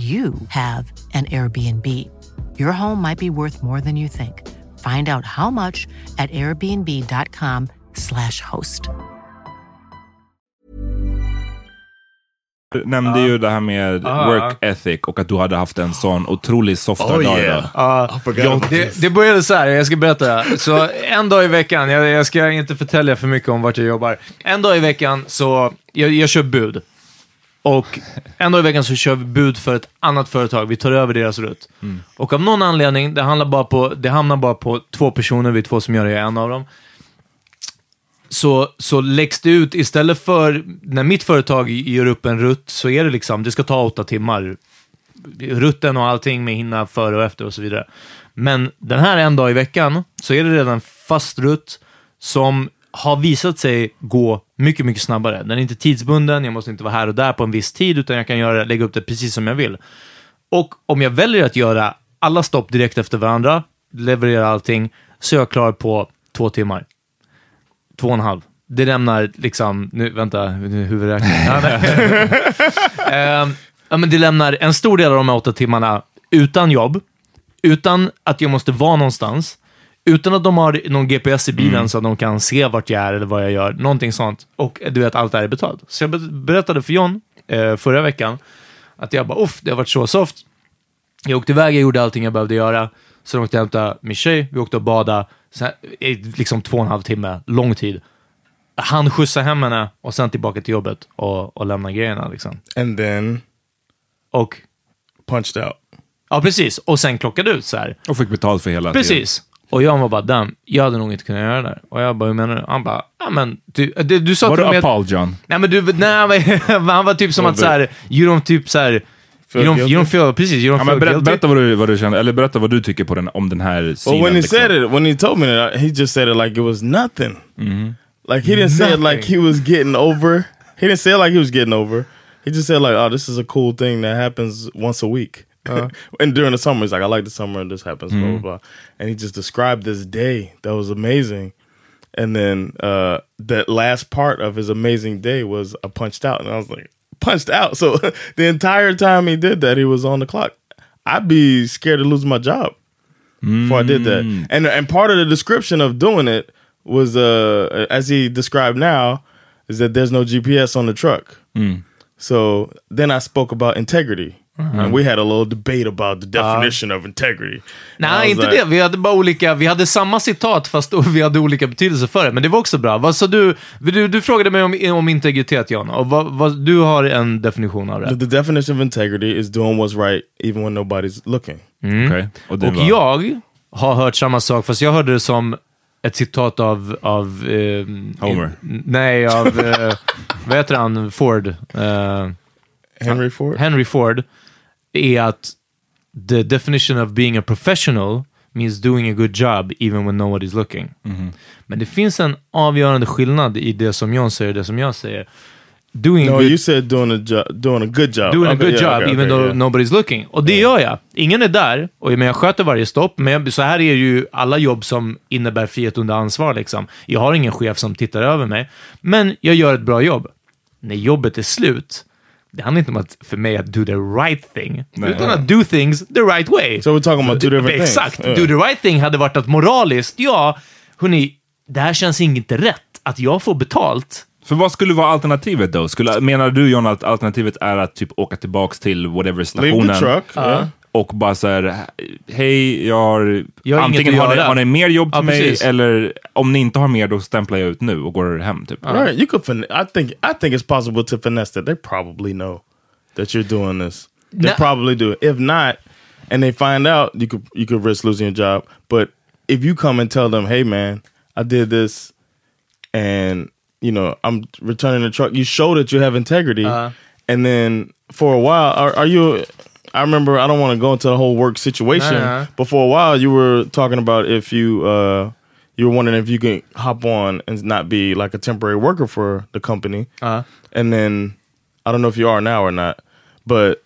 you have an Airbnb. Your home might be worth more than you think. Find out how much at airbnb.com/slash host. du nämnde ju det här med Ah. work ethic och att du hade haft en sån otrolig softa Oh dag yeah. forgot about Det, det började så här, jag ska berätta. Så en dag i veckan, jag, jag ska inte förtälja för mycket om vart jag jobbar. En dag i veckan så, jag, jag kör bud. Och en dag i veckan så kör vi bud för ett annat företag. Vi tar över deras rutt. Och av någon anledning, det, handlar bara på, det hamnar bara på två personer, vi är två som gör det, jag är en av dem. Så, så läggs det ut, istället för när mitt företag gör upp en rutt, så är det liksom, det ska ta åtta timmar rutten och allting med hinna före och efter och så vidare. Men den här en dag i veckan så är det redan fast rutt som har visat sig gå mycket, mycket snabbare. Den är inte tidsbunden, jag måste inte vara här och där på en viss tid, utan jag kan göra, lägga upp det precis som jag vill. Och om jag väljer att göra alla stopp direkt efter varandra, leverera allting, så är jag klar på två timmar. Två och en halv. Det lämnar liksom, nu, vänta, nu huvudräkning. <laughs> Ja. <laughs> Ehm, ja, men det lämnar en stor del av de här åtta timmarna utan jobb, utan att jag måste vara någonstans, utan att de har någon GPS i bilen så att de kan se vart jag är eller vad jag gör, någonting sånt. Och du vet, allt det här är betalt. Så jag be- berättade för John eh, förra veckan Att jag bara, uff, det har varit så soft. Jag åkte iväg, jag gjorde allting jag behövde göra. Sen åkte jag och hämtade min tjej, vi åkte och badade. Sen, i liksom två och en halv timme, lång tid. Han skjutsade hem henne och sen tillbaka till jobbet och, och lämna grejerna. Liksom. And then Och, punched out. ja precis, och sen klockade ut så här. Och fick betalt för hela tiden. Precis. Och jag var bara, damn, jag hade nog inte kunnat göra det där. Och jag bara, hur menar du? Han bara, ja men, du, du, du sa Var till du mig att- appalled John? Nej men du, nej, han var <laughs> typ som att så här, you don't typ så här, Feel you don't, guilty? you don't feel, precis, you don't Ja, feel berätta, guilty. berätta vad, du, vad du känner, eller berätta vad du tycker på den, om den här Well, sidan. when he liksom. said it, when he told me that, he just said it like it was nothing. Like he didn't say it like he was getting over. He didn't say it like he was getting over. He just said like, "Oh, this is a cool thing that happens once a week." <laughs> and during the summer, he's like, "I like the summer, and this happens." Blah blah blah. And he just described this day that was amazing. And then uh, that last part of his amazing day was I punched out, and I was like, punched out. <laughs> So <laughs> the entire time he did that, he was on the clock. I'd be scared to lose my job before I did that. And and part of the description of doing it was uh as he described now is that there's no GPS on the truck. So then I spoke about integrity. And we had a little debate about the definition of integrity. I Nej, inte like- det. Vi hade bara olika, vi hade samma citat fast <laughs> vi hade olika betydelser för det. Men det var också bra. Vad sa du? Du, du frågade mig om, om integritet, John. Och vad, vad, du har en definition av The, det. the definition of integrity is doing what's right even when nobody's looking. Och, det Och var, jag har hört samma sak, fast jag hörde det som ett citat av... av ehm, Homer. nej, av... eh, <laughs> vad heter han? Ford. Eh, Henry Ford? Henry Ford. Är att the definition of being a professional means doing a good job even when nobody's looking. Men det finns en avgörande skillnad i det som John säger och det som jag säger. Doing a no, good you said doing a doing a good job. doing a Okay, good yeah, job okay, even okay, though yeah. nobody's looking. Och det gör jag. Ingen är där, och men jag sköter varje stopp. Men jag, så här är ju alla jobb som innebär frihet under ansvar. Liksom. Jag har ingen chef som tittar över mig, men jag gör ett bra jobb. När jobbet är slut, det handlar inte om att för mig att do the right thing, utan att do things the right way. So we're talking about two different things. Exakt. Yeah. Do the right thing hade varit att moraliskt, ja, hörni, det här känns inte rätt. Att jag får betalt För vad skulle vara alternativet då? Skulle, menar du John att alternativet är att typ åka tillbaks till whatever Leave stationen the truck. yeah. Och bara så här, hej, jag har, Jag har antingen har ni, har ni mer jobb till Ja, mig precis. eller om ni inte har mer då stämplar jag ut nu och går hem typ. Right. You could. Fin- I think. I think it's possible to finesse that. They probably know that you're doing this. They No. probably do. If not, and they find out, you could you could risk losing your job. But if you come and tell them, "Hey, man, I did this," and you know I'm returning the truck, you show that you have integrity, and then for a while, are, are you? I remember. I don't want to go into the whole work situation, Uh-huh. but for a while, you were talking about if you. uh you were wondering if you could hop on and not be like a temporary worker for the company. Uh-huh. And then I don't know if you are now or not, but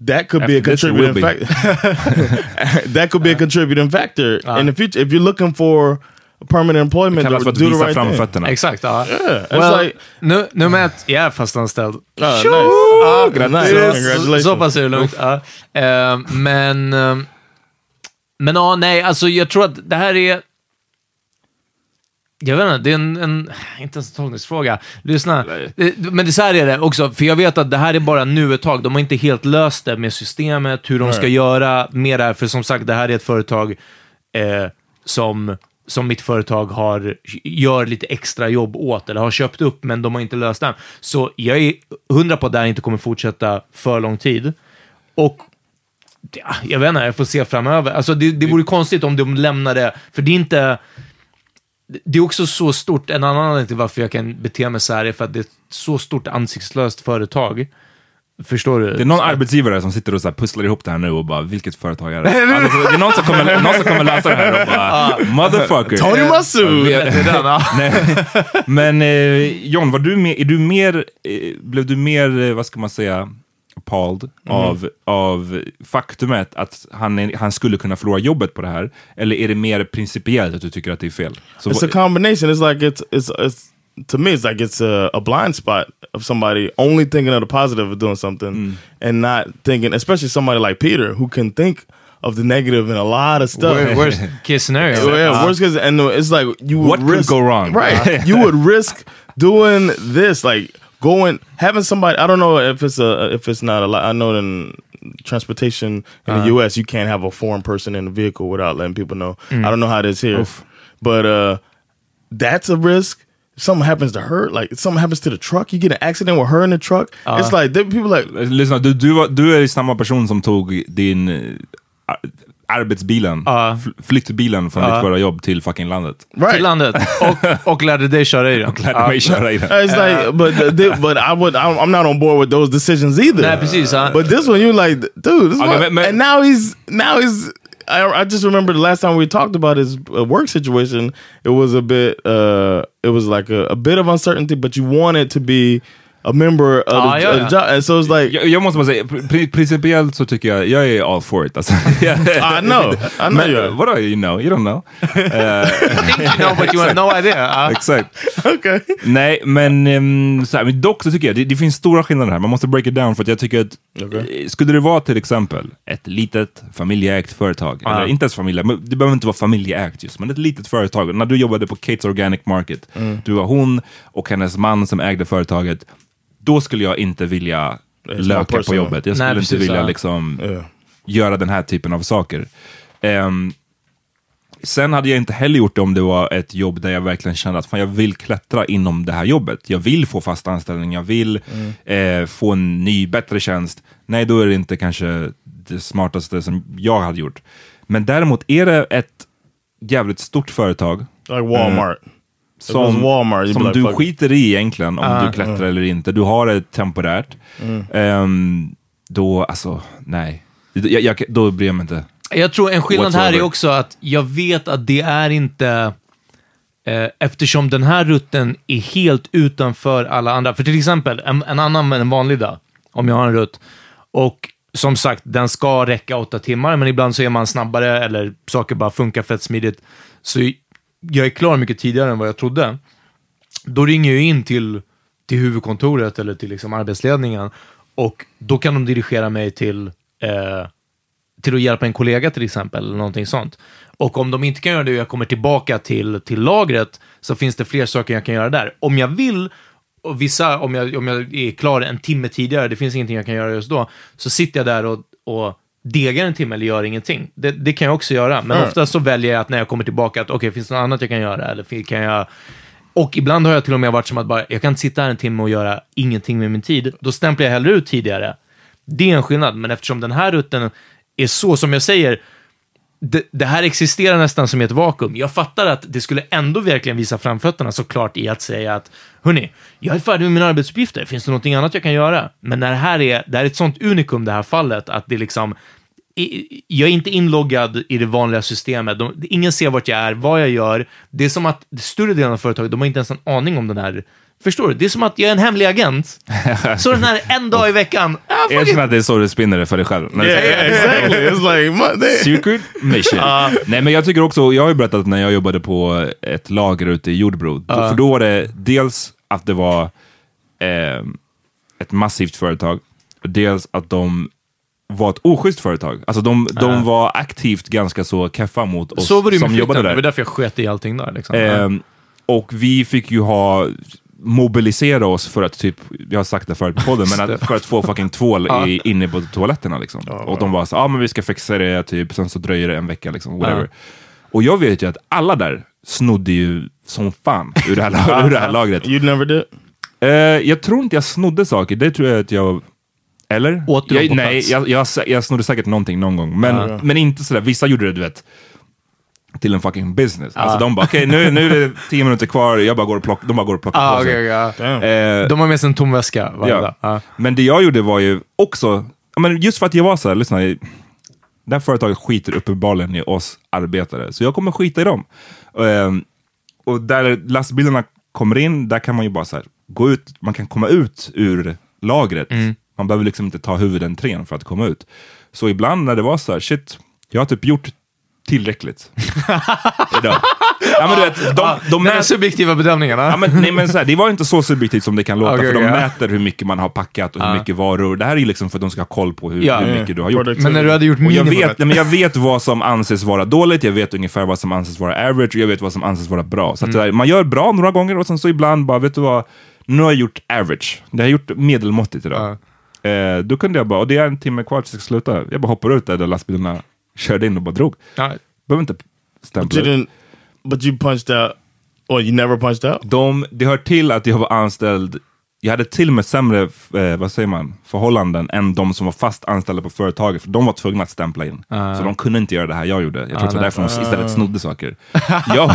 that could be a After this, it contributing be. factor. <laughs> <laughs> that could be a contributing factor Uh-huh. in the future if you're looking for permanent employment. Kallas to för att visa right thing. framfötterna. Exakt, ja. Yeah, Well, like nu, nummer ett, jag är fastanställd. Tjo! nice. Ja, Nice. så- Congratulations. Så pass är det lugnt. Eh, men, eh, men ja, nej, alltså jag tror att det här är... Jag vet inte, det är en, en inte ens en tolkningsfråga. Lyssna. Eh, Men det så här är det också, för jag vet att det här är bara nu ett tag. De har inte helt löst det med systemet, hur de ska Nej. göra med det här. För som sagt, det här är ett företag eh, som, som mitt företag har, gör lite extra jobb åt, eller har köpt upp, men de har inte löst den. Så jag är hundra på att det här inte kommer fortsätta för lång tid. Och ja, ah, jag vet inte, jag får se framöver. Alltså det, det vore konstigt om de lämnar det, för det är inte... Det är också så stort, en annan anledning till varför jag kan bete mig så här är för att det är ett så stort ansiktslöst företag. Förstår du? Det är någon arbetsgivare som sitter och så här pusslar ihop det här nu och bara, vilket företag är det? <laughs> Alltså, det är någon som kommer, någon som kommer läsa det här och bara, motherfucker. Tony. <laughs> Nej. Men eh, John, var du mer, är du mer, eh, blev du mer, eh, vad ska man säga, appalled av, av faktumet att han, är, han skulle kunna förlora jobbet på det här? Eller är det mer principiellt att du tycker att det är fel? Så, It's a combination. It's like it's it's it's to me. It's like it's a, a blind spot of somebody only thinking of the positive of doing something and not thinking, especially somebody like Peter who can think of the and a lot of stuff. Wor- Worst <laughs> case scenario. Yeah, yeah, worst case, and it's like you would What could risk, go wrong? right? <laughs> you would risk doing this, like going having somebody. I don't know if it's a if it's not a lot. I know in transportation in the Uh-huh. U.S. you can't have a foreign person in the vehicle without letting people know. Mm. I don't know how it is here, Oof. but uh, that's a risk. If something happens to her, like something happens to the truck, you get an accident with her in the truck. Uh. it's ah. like there- people like Lyssna, du, du, var, du är samma person som tog din eh, ar- arbetsbilen, Ja. fl- flyttbilen från Ja. ditt ah. förra jobb till fucking landet. right. Till landet. Och, och lärde dig köra i den. Och lärde mig köra i den. Uh, it's like, but the, the- but I would. I'm, I'm not on board with those decisions either. Nej, precis. ja. But this one, you're like, dude, this Okay, one, but- but- and now he's now he's. I, I just remember the last time we talked about his uh, work situation. It was a bit. Uh, it was like a, a bit of uncertainty, but you wanted to be a member of Ah, the, yeah, of yeah. the job, and so it's like. Jag, jag måste bara säga, pri- principiellt så tycker jag, jag är all for it. Alltså. <laughs> I know, I know Men, you are. vadå you know? You don't know. <laughs> think you know but you have no idea. Ja. <laughs> Exakt. Okay. Nej, men, um, så här, men dock så tycker jag det, det finns stora skillnader här. Man måste break it down för att jag tycker att Okej. eh, skulle det vara till exempel ett litet familjeägt företag, Ja. eller inte ens familje, men det behöver inte vara familjeägt just, men ett litet företag. När du jobbade på Kates Organic Market, du var hon och hennes man som ägde företaget, då skulle jag inte vilja more löka på jobbet. Jag skulle Nej, inte vilja ja. liksom Yeah. göra den här typen av saker. Ehm, sen hade jag inte heller gjort det om det var ett jobb där jag verkligen kände att fan, jag vill klättra inom det här jobbet. Jag vill få fast anställning, jag vill eh, få en ny, bättre tjänst. Nej, då är det inte kanske det smartaste som jag hade gjort. Men däremot är det ett jävligt stort företag Like Walmart. Was som, Walmart, you'd som du fuck it. skiter i egentligen om Ah. du klättrar eller inte. Du har det temporärt. Mm. Ehm, då, alltså, nej. Jag, jag, då bryr jag mig inte. Jag tror en skillnad här är Whatsoever. också att jag vet att det är inte... Eh, eftersom den här rutten är helt utanför alla andra. För till exempel, en, en annan men en vanlig dag, om jag har en rutt. Och som sagt, den ska räcka åtta timmar, men ibland så är man snabbare eller saker bara funkar fett smidigt. Så jag är klar mycket tidigare än vad jag trodde. Då ringer jag in till, till huvudkontoret eller till liksom arbetsledningen och då kan de dirigera mig till eh, till att hjälpa en kollega till exempel, eller någonting sånt. Och om de inte kan göra det och jag kommer tillbaka till, till lagret, så finns det fler saker jag kan göra där. Om jag vill, och vissa, om jag, om jag är klar en timme tidigare, det finns ingenting jag kan göra just då, så sitter jag där och, och degar en timme eller gör ingenting. Det, det kan jag också göra, men Mm. ofta så väljer jag att när jag kommer tillbaka, att okej, finns det något annat jag kan göra? Eller kan jag... Och ibland har jag till och med varit som att bara, jag kan inte sitta här en timme och göra ingenting med min tid. Då stämplar jag hellre ut tidigare. Det är en skillnad, men eftersom den här rutten är så, som jag säger, det, det här existerar nästan som i ett vakuum. Jag fattar att det skulle ändå verkligen visa framfötterna såklart i att säga att hörni, jag är färdig med mina arbetsuppgifter, finns det någonting annat jag kan göra? Men när det här är, det här är ett sånt unikum det här fallet, att det liksom, jag är inte inloggad i det vanliga systemet. De, ingen ser vart jag är, vad jag gör. Det är som att större delen av företaget, de har inte ens en aning om den här Förstår du? Det är som att jag är en hemlig agent. Så den här en dag i veckan, ah, känner att det är så du spinner det för dig själv. Yeah, yeah, exactly. It's like Secret mission. Nej men jag tycker också, jag har ju berättat när jag jobbade på ett lager ute i Jordbro. Då- För då var det dels att det var eh, ett massivt företag, och dels att de var ett oschysst företag. Alltså de, de var aktivt ganska så keffa mot oss Så var det ju med som jobbade flytten. där. Det var därför jag sket i allting där. Liksom. Ehm, och vi fick ju ha mobilisera oss för att typ, jag har sagt det förut på podden, men att, <laughs> för att få fucking tvål i, inne på toaletterna liksom. och de var så ja ah, men vi ska fixa det, typ, sen så dröjer det en vecka liksom, whatever. Och jag vet ju att alla där snodde ju som fan ur det här, <laughs> ur det här lagret. you never did. Eh, jag tror inte jag snodde saker, det tror jag att jag... Eller? Åt jag, på nej, plats? jag, jag, jag snodde säkert någonting någon gång. Men, men inte sådär, vissa gjorde det du vet, till en fucking business. Alltså de bara, okej nu, nu är det tio minuter kvar, jag bara går och plock, de bara går och plockar Ah, på sig. Damn. Eh, De har med sig en tom väska varje ja. dag. Ja. Men det jag gjorde var ju också, men just för att jag var så här, lyssna, det här företaget skiter uppenbarligen i oss arbetare, så jag kommer skita i dem. Ehm, och där lastbilarna kommer in, där kan man ju bara så här, gå ut, man kan komma ut ur lagret. Man behöver liksom inte ta huvudentrén för att komma ut. Så ibland när det var så här, shit, jag har typ gjort tillräckligt. <laughs> Idag. Ja, men du vet, de, de mät- subjektiva bedömningen. Ja, men, nej, men så här, det var inte så subjektivt som det kan låta, <laughs> Okej, för de ja. mäter hur mycket man har packat och hur mycket varor. Det här är liksom för att de ska ha koll på hur, Ja. hur mycket du har gjort. Men när du hade gjort jag vet, nej, men jag vet vad som anses vara dåligt, jag vet ungefär vad som anses vara average och jag vet vad som anses vara bra. Så Mm. man gör bra några gånger och sen så ibland bara, vet du vad, nu har jag gjort average. Jag har gjort medelmåttigt idag. Eh, då kunde jag bara, och det är en timme kvar tills jag ska sluta. Jag bara hoppar ut där, där lastbilarna körde in och bara drog. Behöver inte But stämpla. you didn't. But you punched out. Or you never punched out. De, det hör till att jag var anställd, jag hade till och med sämre eh, vad säger man, förhållanden än de som var fast anställda på företaget. För de var tvungna att stämpla in. Så de kunde inte göra det här jag gjorde. Jag tror att det var därför de istället snodde saker. <laughs> jag,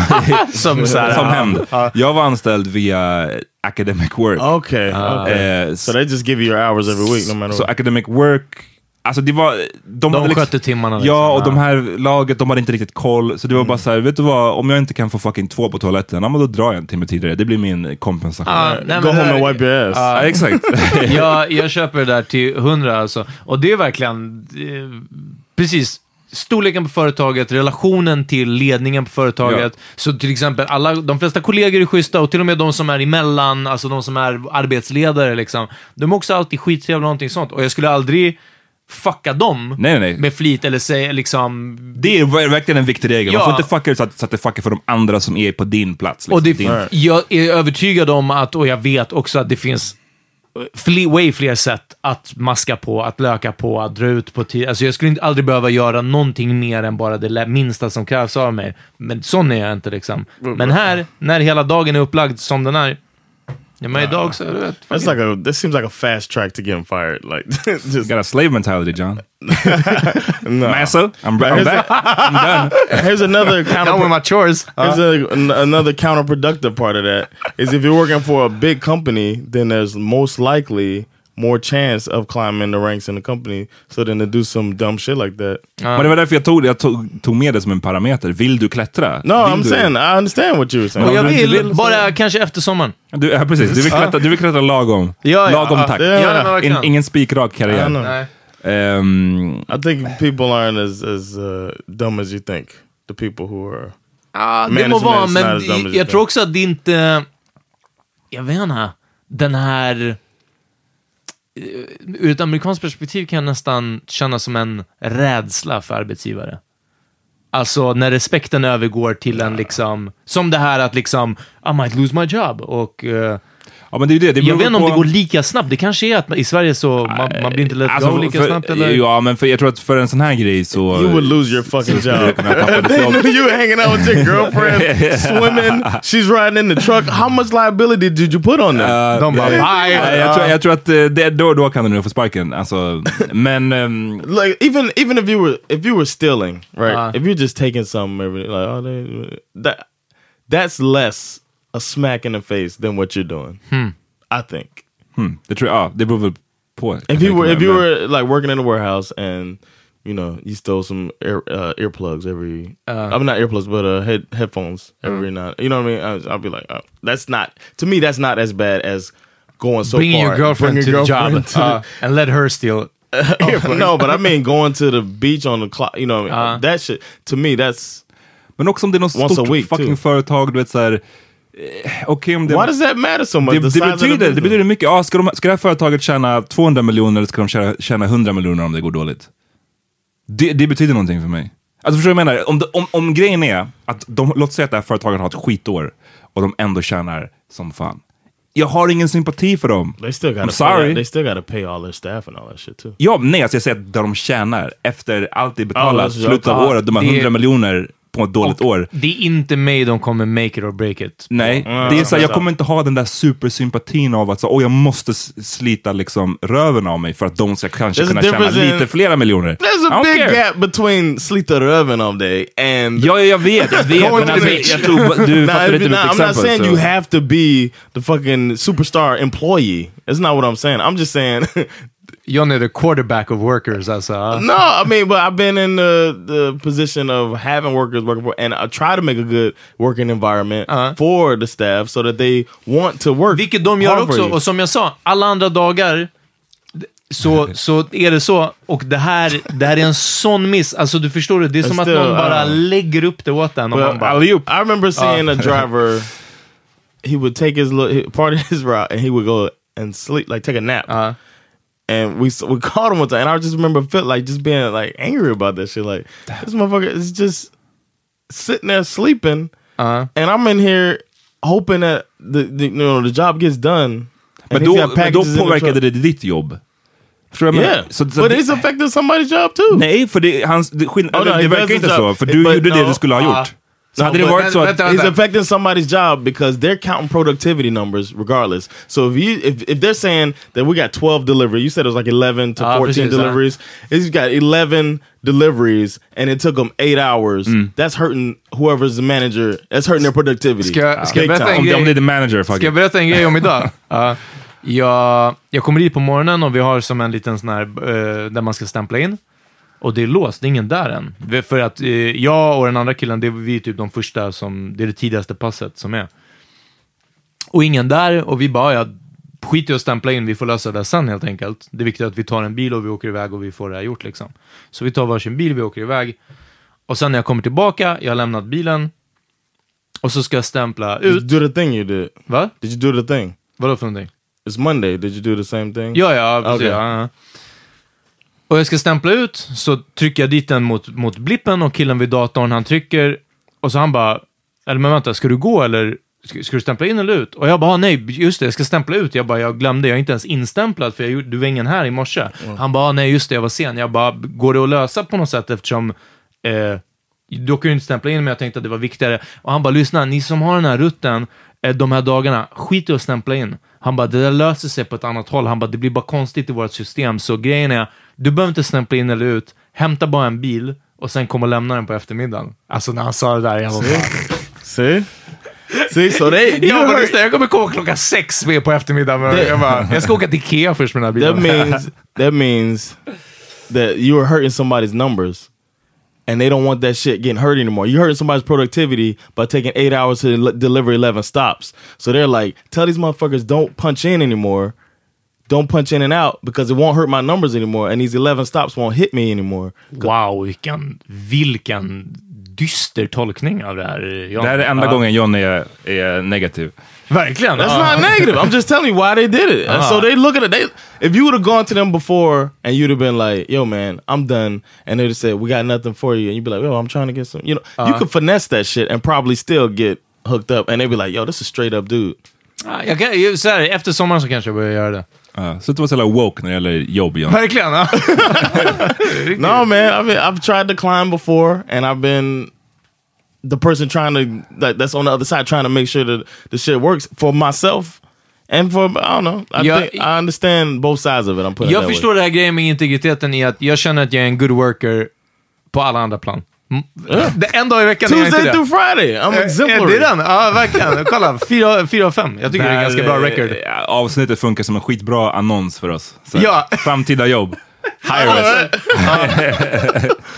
Som så som hämnd. Jag var anställd via academic work. Okay. okay. Eh, So they just give you your hours every week, no matter Så what. academic work, alltså det var... De, De liksom- skötte timmarna. Ja, liksom. och de här laget, de hade inte riktigt koll. Så det var Mm. bara så här, vet du vad, om jag inte kan få fucking två på toaletten, ja, men då drar jag en timme tidigare. Det blir min kompensation. Ja, nej, and wipe your ass. Ja, exakt. <laughs> jag, jag köper det där till 100 alltså. Och det är verkligen, eh, precis, storleken på företaget, relationen till ledningen på företaget. Så till exempel, alla, de flesta kollegor är schyssta och till och med de som är emellan, alltså de som är arbetsledare, liksom, de är också alltid skittrevliga och någonting sånt. Och jag skulle aldrig fucka dem nej, nej. med flit eller säga liksom... Det är ver- verkligen en viktig regel. Man Ja. får inte fucka ut så att, så att det fuckar för de andra som är på din plats. Liksom. Och det, din, jag är övertygad om att, och jag vet också att det finns fler, way fler sätt att maska på, att löka på, att dra ut på tid. Alltså jag skulle inte aldrig behöva göra någonting mer än bara det minsta som krävs av mig. Men sån är jag inte liksom. Men här, när hela dagen är upplagd som den är, ja my idag så, du vet. That's like a. This seems like a fast track to getting fired. Like <laughs> just got a slave mentality, John. <laughs> no. Massa, I'm, I'm back. I'm done. <laughs> Here's another Now with counter. my chores. Here's a, an- another counterproductive part of that is if you're working for a big company, then there's most likely more chance of climbing the ranks in the company. So then to do some dumb shit like that. Men det var därför jag tog, jag tog, tog med det som en parameter. Vill du klättra? No, vill I'm du, saying I understand what you were saying. Och jag vill, bara kanske efter sommaren. Du, ja, precis. Du vill klättra, du vill klättra lagom. Ja, ja. lagom Ja, takt. ja. In, ingen spikrak I karriär. Ehm, I think people aren't as as uh, dumb as you think. The people who are Ja, det må Management vara, is men not as dumb as you jag think. tror också att det inte... Jag vet inte. Den här... eh, Ur ett amerikanskt perspektiv kan jag nästan känna som en rädsla för arbetsgivare. Alltså när respekten övergår till en liksom... Som det här att liksom, I might lose my job. Och eh, ja, men det är det. det jag vet inte om på- det går lika snabbt. Det kanske är att i Sverige så man, man blir inte let Alltså, lika för- snabbt. Eller? Ja, men för, jag tror att för en sån här grej så... you would lose your fucking job. they <laughs> knew you were hanging out with your <laughs> girlfriend, swimming. She's riding in the truck. How much liability did you put on them? Uh, De bara, bye! nej, jag, tror, jag tror att eh, det, då, då kan du nog få sparken. Alltså, men... ehm, like even even if you were if you were stealing, right? Uh. if you're just taking every like oh they, that that's less a smack in the face than what you're doing. I think. hmm, det tror jag, ja, det beror väl på. If you were if you were like working in a warehouse and you know you stole some ear, uh, earplugs every Uh. I mean not earplugs but uh, head headphones every night. you know what I mean I, I'll be like oh, that's not to me that's not as bad as going so Bringing far your girlfriend bringing to the job girlfriend to uh, and let her steal. <laughs> the- <laughs> no but I mean going to the beach on the clock you know I mean? Uh. that shit to me that's Men också om det är något Once stort a week, fucking too. företag, du vet såhär... eh, Okej om det... why does that matter so much det, det, betyder, det betyder mycket. Ja, ska, de, ska det här företaget tjäna 200 miljoner eller ska de tjäna, tjäna 100 miljoner om det går dåligt? Det, det betyder någonting för mig. Alltså förstår du vad jag menar? Om, om, om grejen är att de, låt säga att det här företaget har ett skitår och de ändå tjänar som fan. Jag har ingen sympati för dem. They still I'm gotta sorry. Pay, they still gotta pay all their staff and all that shit too. Ja, nej, alltså jag säger att där de tjänar efter allt det betalas, Ja, slutet av året, de har det- 100 miljoner på ett dåligt år. Det är inte mig de kommer make it or break it. Nej, Mm, det är så här, jag kommer inte ha den där supersympatin av att så, oh, jag måste slita liksom röven av mig för att de ska kanske There's kunna tjäna lite flera miljoner. There's a big care. gap between slita röven all day and Ja, ja, jag vet, jag vet. Men alltså, jag tror, du <laughs> fattar inte you- mitt nah, I'm exempel. not saying så. you have to be the fucking superstar employee. That's not what I'm saying. I'm just saying John är the quarterback of workers alltså. no. I mean, but I've been in the the position of having workers working for, and I try to make a good working environment Uh-huh. for the staff so that they want to work. Vilket de gör också. Och som jag sa, alla andra dagar så, <laughs> så är det så. Och det här, det här är en sån miss. Alltså du förstår det, det är som att still, någon bara uh, lägger upp det åt en. Och man bara, I remember seeing a driver. <laughs> He would take his part of his route, and he would go and sleep, like take a nap. uh, and we we caught him one time, and I just remember felt like just being like angry about that shit. Like this motherfucker is just sitting there sleeping, uh, and I'm in here hoping that the, the you know the job gets done. Men då, men då påverkade det ditt jobb. Vad jag Yeah? Så- så but det- it's affecting somebody's job too. Nej, för det, hans, det, skill- Oh, no, det verkar inte så. För du But gjorde det no, du skulle ha uh, Så No, hade det but varit så att... it's affecting somebody's job because they're counting productivity numbers regardless. So if you if, if they're saying that we got 12 deliveries, you said it was like 11 to Ah, 14 precis, ja. deliveries. You got 11 deliveries and it took them eight hours, that's hurting whoever's the manager. That's hurting their productivity. Ska, jag- ska jag berätta. Om, det- om det är grej? the manager, fuck Ska jag it. berätta en grej om idag? <laughs> Ja. jag, jag kommer dit på morgonen och vi har som en liten sån här eh, där man ska stämpla in. Och det är låst, det är ingen där än. För att eh, jag och den andra killen, det är vi typ de första som, det är det tidigaste passet som är. Och ingen där och vi bara, ja, skit i att stämpla in, vi får lösa det sen helt enkelt. Det är viktigt att vi tar en bil och vi åker iväg och vi får det här gjort liksom. Så vi tar varsin bil, vi åker iväg. Och sen när jag kommer tillbaka, jag har lämnat bilen. Och så ska jag stämpla Did you ut. do the thing you did? Va? Did you do the thing? Vadå för någonting? It's Monday. Did you do the same thing? Ja, ja, precis. Okej. Ja, ja. Och jag ska stämpla ut, så trycker jag dit den mot, mot blippen och killen vid datorn, han trycker och så han bara, eller men vänta, ska du gå eller ska, ska du stämpla in eller ut? Och jag bara, nej, just det, jag ska stämpla ut. Jag bara, jag glömde, jag är inte ens instämplad för jag, du var ingen här i morse. Han bara, nej, just det, jag var sen. Jag bara, går det att lösa på något sätt eftersom eh, då kan ju inte stämpla in, men jag tänkte att det var viktigare. Och han bara, lyssna, ni som har den här rutten eh, de här dagarna, skit i att stämpla in. Han bara, det där löser sig på ett annat håll. Han bara, det blir bara konstigt i vårt system. Så grejen är, du behöver inte stämpla in eller ut. Hämta bara en bil och sen kom och lämna den på eftermiddagen. Alltså när han sa det där, jag var. See? See, so they you Jag, bara, heard, lyssna, jag kommer komma klockan sex med på eftermiddagen. Jag, bara, jag ska åka till Ikea först med den här that bilen. means that means that you are hurting somebody's numbers and they don't want that shit getting hurt anymore you're hurting somebody's productivity by taking eight hours to deliver 11 stops so they're like tell these motherfuckers don't punch in anymore don't punch in and out because it won't hurt my numbers anymore and these 11 stops won't hit me anymore Wow, vilken, vilken dyster tolkning av det här. Eh, Jan. Det här är enda Ja. gången John är, är negativ. Verkligen. That's ja. not negative. I'm just telling you why they did it. And so they look at it. They, if you would have gone to them before and you'd have been like, "Yo, man, I'm done," and they'd have said, "We got nothing for you," and you'd be like, "Yo, I'm trying to get some," you know, you uh-huh. could finesse that shit and probably still get hooked up, and they'd be like, "Yo, this is straight up dude." Ja, Jag kan, jag- så här, efter sommaren så kanske jag börjar göra det. Ja, så att vara så jävla woke när det gäller jobb, John. Verkligen. <laughs> Ja. No, man, I mean, I've tried to climb before, and I've been the person trying to like that's on the other side trying to make sure that the shit works for myself. And for I don't know, I Yeah. think I understand both sides of it. I'm putting it Jag that way. förstår det här grejen med integriteten i att jag känner att jag är en good worker på alla andra plan. Mm. Det en dag i veckan är jag inte Tuesday det. through Friday. I'm Eh, exemplary. Det är den? Ja, verkligen. Kolla, fyra, fyra av fem. Jag tycker det är en ganska bra record. Ja, Avsnittet funkar som en skitbra annons för oss. Så, Ja. Framtida jobb. Hire us.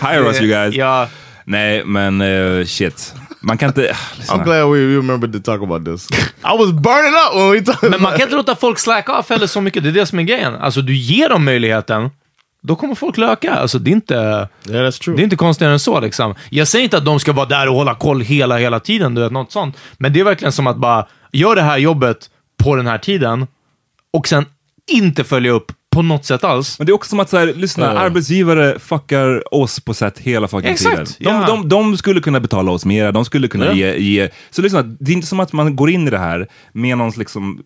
<laughs> Hire us you guys. Ja, Nej, men eh, shit. Man kan inte... lyssna. I'm glad we remembered to talk about this. I was burning up when we talked. men man kan inte låta folk slack off heller så mycket. Det är det som är grejen. Alltså, du ger dem möjligheten, då kommer folk löka. Alltså, det är inte... Yeah, that's true. Det är inte konstigare än så liksom. Jag säger inte att de ska vara där och hålla koll hela, hela tiden, du vet, något sånt. Men det är verkligen som att bara, gör det här jobbet på den här tiden och sen inte följa upp på något sätt alls. Men det är också som att så här, lyssna, Ja. arbetsgivare fuckar oss på sätt hela fucking Exakt, tiden. De, ja. de, de skulle kunna betala oss mer, de skulle kunna Ja. ge, ge... Så lyssna, det är inte som att man går in i det här med någon liksom...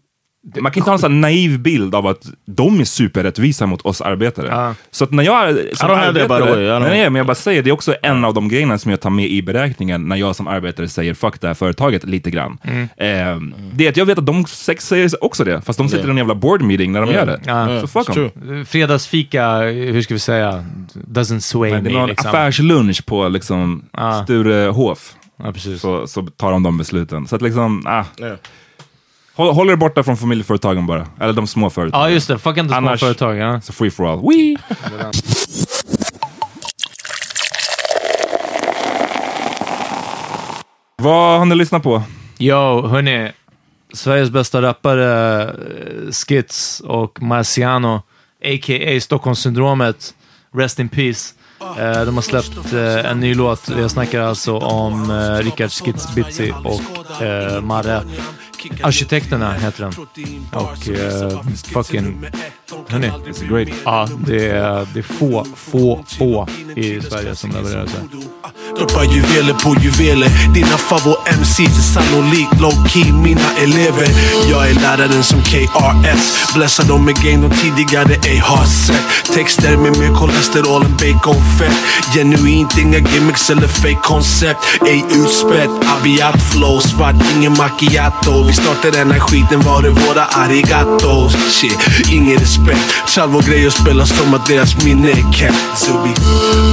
Man kan inte ha en sån här naiv bild av att de är superrättvisa mot oss arbetare. Ja. Så att när jag som by the arbetare- don't- Nej, nej, men jag bara säger, det är också en av de grejerna som jag tar med i beräkningen när jag som arbetare säger fuck det här företaget lite grann. Mm. Eh, det är att jag vet att de sex säger också det, fast de sitter i en jävla board meeting när de gör det. Ja. Så fuck dem. Fredagsfika, hur ska vi säga, doesn't sway Det är me. någon Liksom. affärslunch på liksom Ja. Sturehof. Ja. Så, så tar de de besluten. Så att liksom, ah. Yeah. Håll, håll er borta från familjeföretagen bara. Eller de små företagen. Ja, just det. Fuck inte Annars- företag. Ja. Så free for all. Wee! Vad har ni lyssnat på? Yo, hörni. Sveriges bästa rappare, eh, Skits och Marciano, a.k.a. Stockholmssyndromet, Rest in Peace. Eh, de har släppt eh, en ny låt. Jag snackar alltså om eh, Rickard Skits Bitzy och Marre. Arkitekterna heter den. Och uh, fucking Hörni. It's great. Ja, det är, det är få, få, få i Sverige som levererar så. Droppar juveler på juveler Dina favvo-MCs är sannolikt low-key mina elever Jag är läraren som KRS Blessar dem med game de tidigare ej har sett Texter med mer kolesterol än baconfett Genuint, inga gimmicks eller fake koncept Ej utspätt, abiat flow Svart, ingen macchiato Vi startar den här skiten, var är våra arigatos? Shit, ingen respekt Salvo grejer spelas som att deras minne är kept Zubi,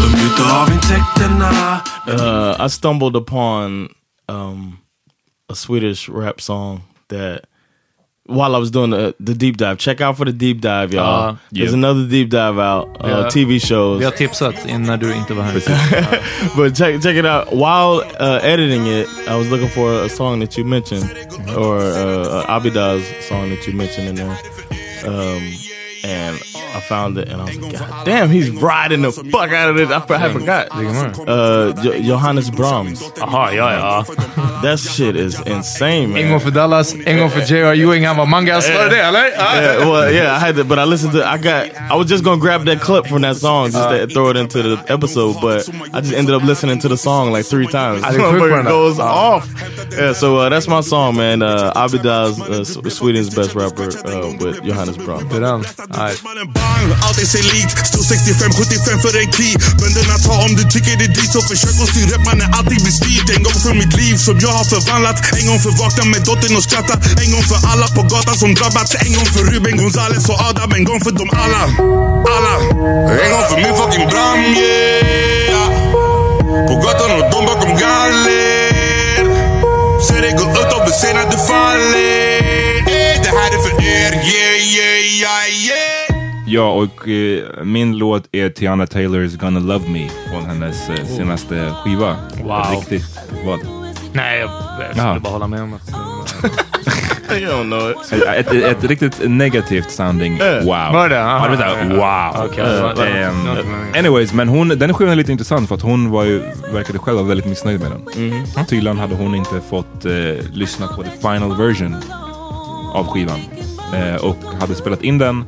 de njuter av intäkterna Uh, I stumbled upon um, a Swedish rap song that while I was doing the, the deep dive. Check out for the deep dive, y'all. Uh, There's yeah. another deep dive out. Uh, Yeah. TV shows. Vi har tipsat in när du inte var här. <laughs> but check check it out. While uh, editing it, I was looking for a song that you mentioned, or uh, uh, Abida's song that you mentioned in there, um, and I found it, and I was like, God damn, he's riding the fuck out of this. I, I forgot. Uh, Jo- Johannes Brahms. Jaha, ja, ja. That shit is insane, man. En gång för Dallas, en gång för J.R. Ewing. Han var Mangas. Var det det eller? Ja. yeah, well, yeah, I had to, but I listened to. I got. I was just gonna grab that clip from that song, just to throw it into the episode, but I just ended up listening to the song like three times. I didn't click Motherfucker goes off. Yeah, so uh, that's my song, man. Uh, Abida's uh, Sweden's best rapper uh, with Johannes Brahms. Det. Nej. bang, allt är sig likt Stor 65, 75 för en key. Bönderna tar om du tycker det är dyrt Så försök att styra upp, mannen alltid blir styrt En gång för mitt liv som jag har förvandlat. En gång för vakna med dottern och skratta. En gång för alla på gatan som drabbats En gång för Ruben Gonzales och Adam. En gång för dem alla, alla. En gång för min fucking Bram, yeah. På gatan och de bakom galler. Ser det gå Ja, och eh, min låt är Tiana Taylors Gonna Love Me från hennes eh, senaste skiva. Wow. Riktigt. Vad? Nej, jag, jag skulle Jaha. bara hålla med om att... you don't know it. Ett, ett, ett riktigt negativt sounding wow. Var det? Ja, det var Aha. såhär, wow. Okej, Eh, ehm, inte meningen. anyways, men hon, den skivan är lite intressant för att hon var ju, verkade själv vara väldigt missnöjd med den. Tydligen hade hon inte fått eh, lyssna på the final version av skivan. Eh, och hade spelat in den.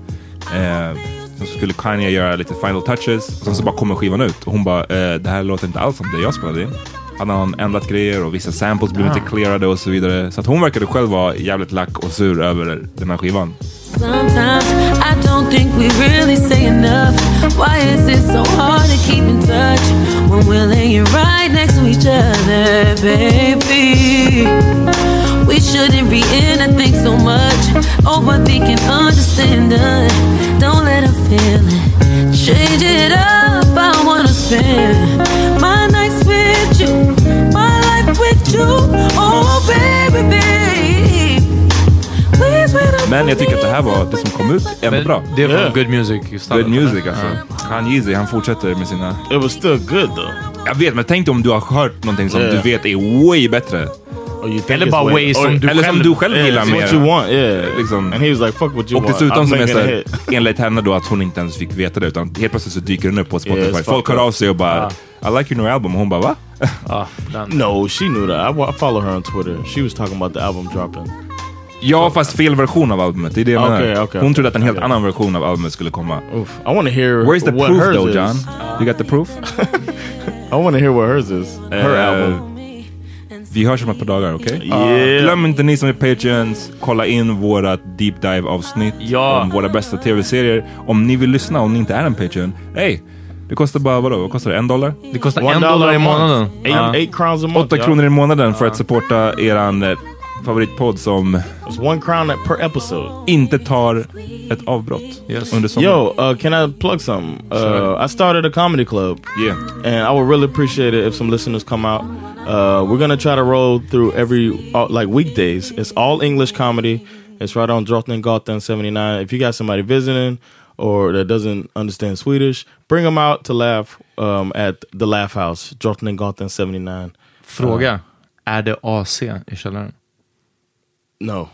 Eh, sen så skulle Kanye göra lite final touches. Och sen så bara kommer skivan ut. Och hon bara, eh, det här låter inte alls som det jag spelade in. Han ändrat grejer och vissa samples blev inte clearade och så vidare. Så att hon verkade själv vara jävligt lack och sur över den här skivan. Sometimes I don't think we really say enough. Why is it so hard to keep in touch when we're laying right next to each other, baby? We shouldn't be in a thing so much. Overthinking, understanding. Don't let a feeling change it up. I wanna spend my nights with you, my life with you. Oh, baby, babe. Please wait up Men jag tycker att det här var, det som kom ut, ändå bra. Det är från Yeah. Good Music. Good music alltså. Han Yeezy, han fortsätter med sina... It was still good though. Jag vet, men tänk dig om du har hört någonting som Yeah. du vet är way bättre. Eller bara way- som du Eller som själv... du själv Yeah, gillar it's mer. you want, yeah. Liksom. And he was like, "Fuck what you Och want." dessutom som är såhär, <laughs> enligt henne då att hon inte ens fick veta det utan helt plötsligt så dyker den upp på Spotify. Yeah, Folk hör av sig och bara I like your new album och hon bara va? <laughs> Den. No, she knew that. I, follow her on Twitter. She was talking about the album dropping. Ja fast fel version av albumet, det är det jag Okej, menar. okej, hon trodde att en helt Okej. annan version av albumet skulle komma. Oof. I want to hear Where's the what proof though is. John? You got the proof? <laughs> I want to hear what hers is. Her Eh, album. Vi hörs om ett par dagar, okej? Yeah. Glöm inte ni som är patreons, kolla in våra deep dive avsnitt Ja. om våra bästa tv-serier. Om ni vill lyssna, om ni inte är en patreon, hey, det kostar bara vadå? Vad kostar det? En dollar? Det kostar One en dollar i månaden. Eight, eight crowns a month. Åtta kronor i månaden för att supporta eran eh, favoritpodd som It's one crown per episode. inte tar ett avbrott Yes. under sommaren. Yo, uh, can I plug something? Uh, Sure. I started a comedy club. Yeah. and I would really appreciate it if some listeners come out. Uh, we're gonna try to roll through every uh, like weekdays. It's all English comedy. It's right on Drottninggatan 79. If you got somebody visiting or that doesn't understand Swedish, bring them out to laugh um, at the Laugh House, Drottninggatan 79. Fråga. Är det AC i källaren? No.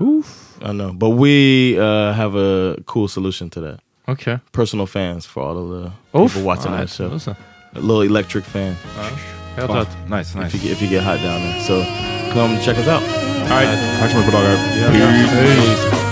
Oof. I know, but we uh, have a cool solution to that. Okay. Personal fans for all of the Oof. people watching that show. A little electric fan. Jag tror att... Nice, if nice. you get, if you get hot down there. So come check us out. Alright, tack så mycket på dagar. Hej.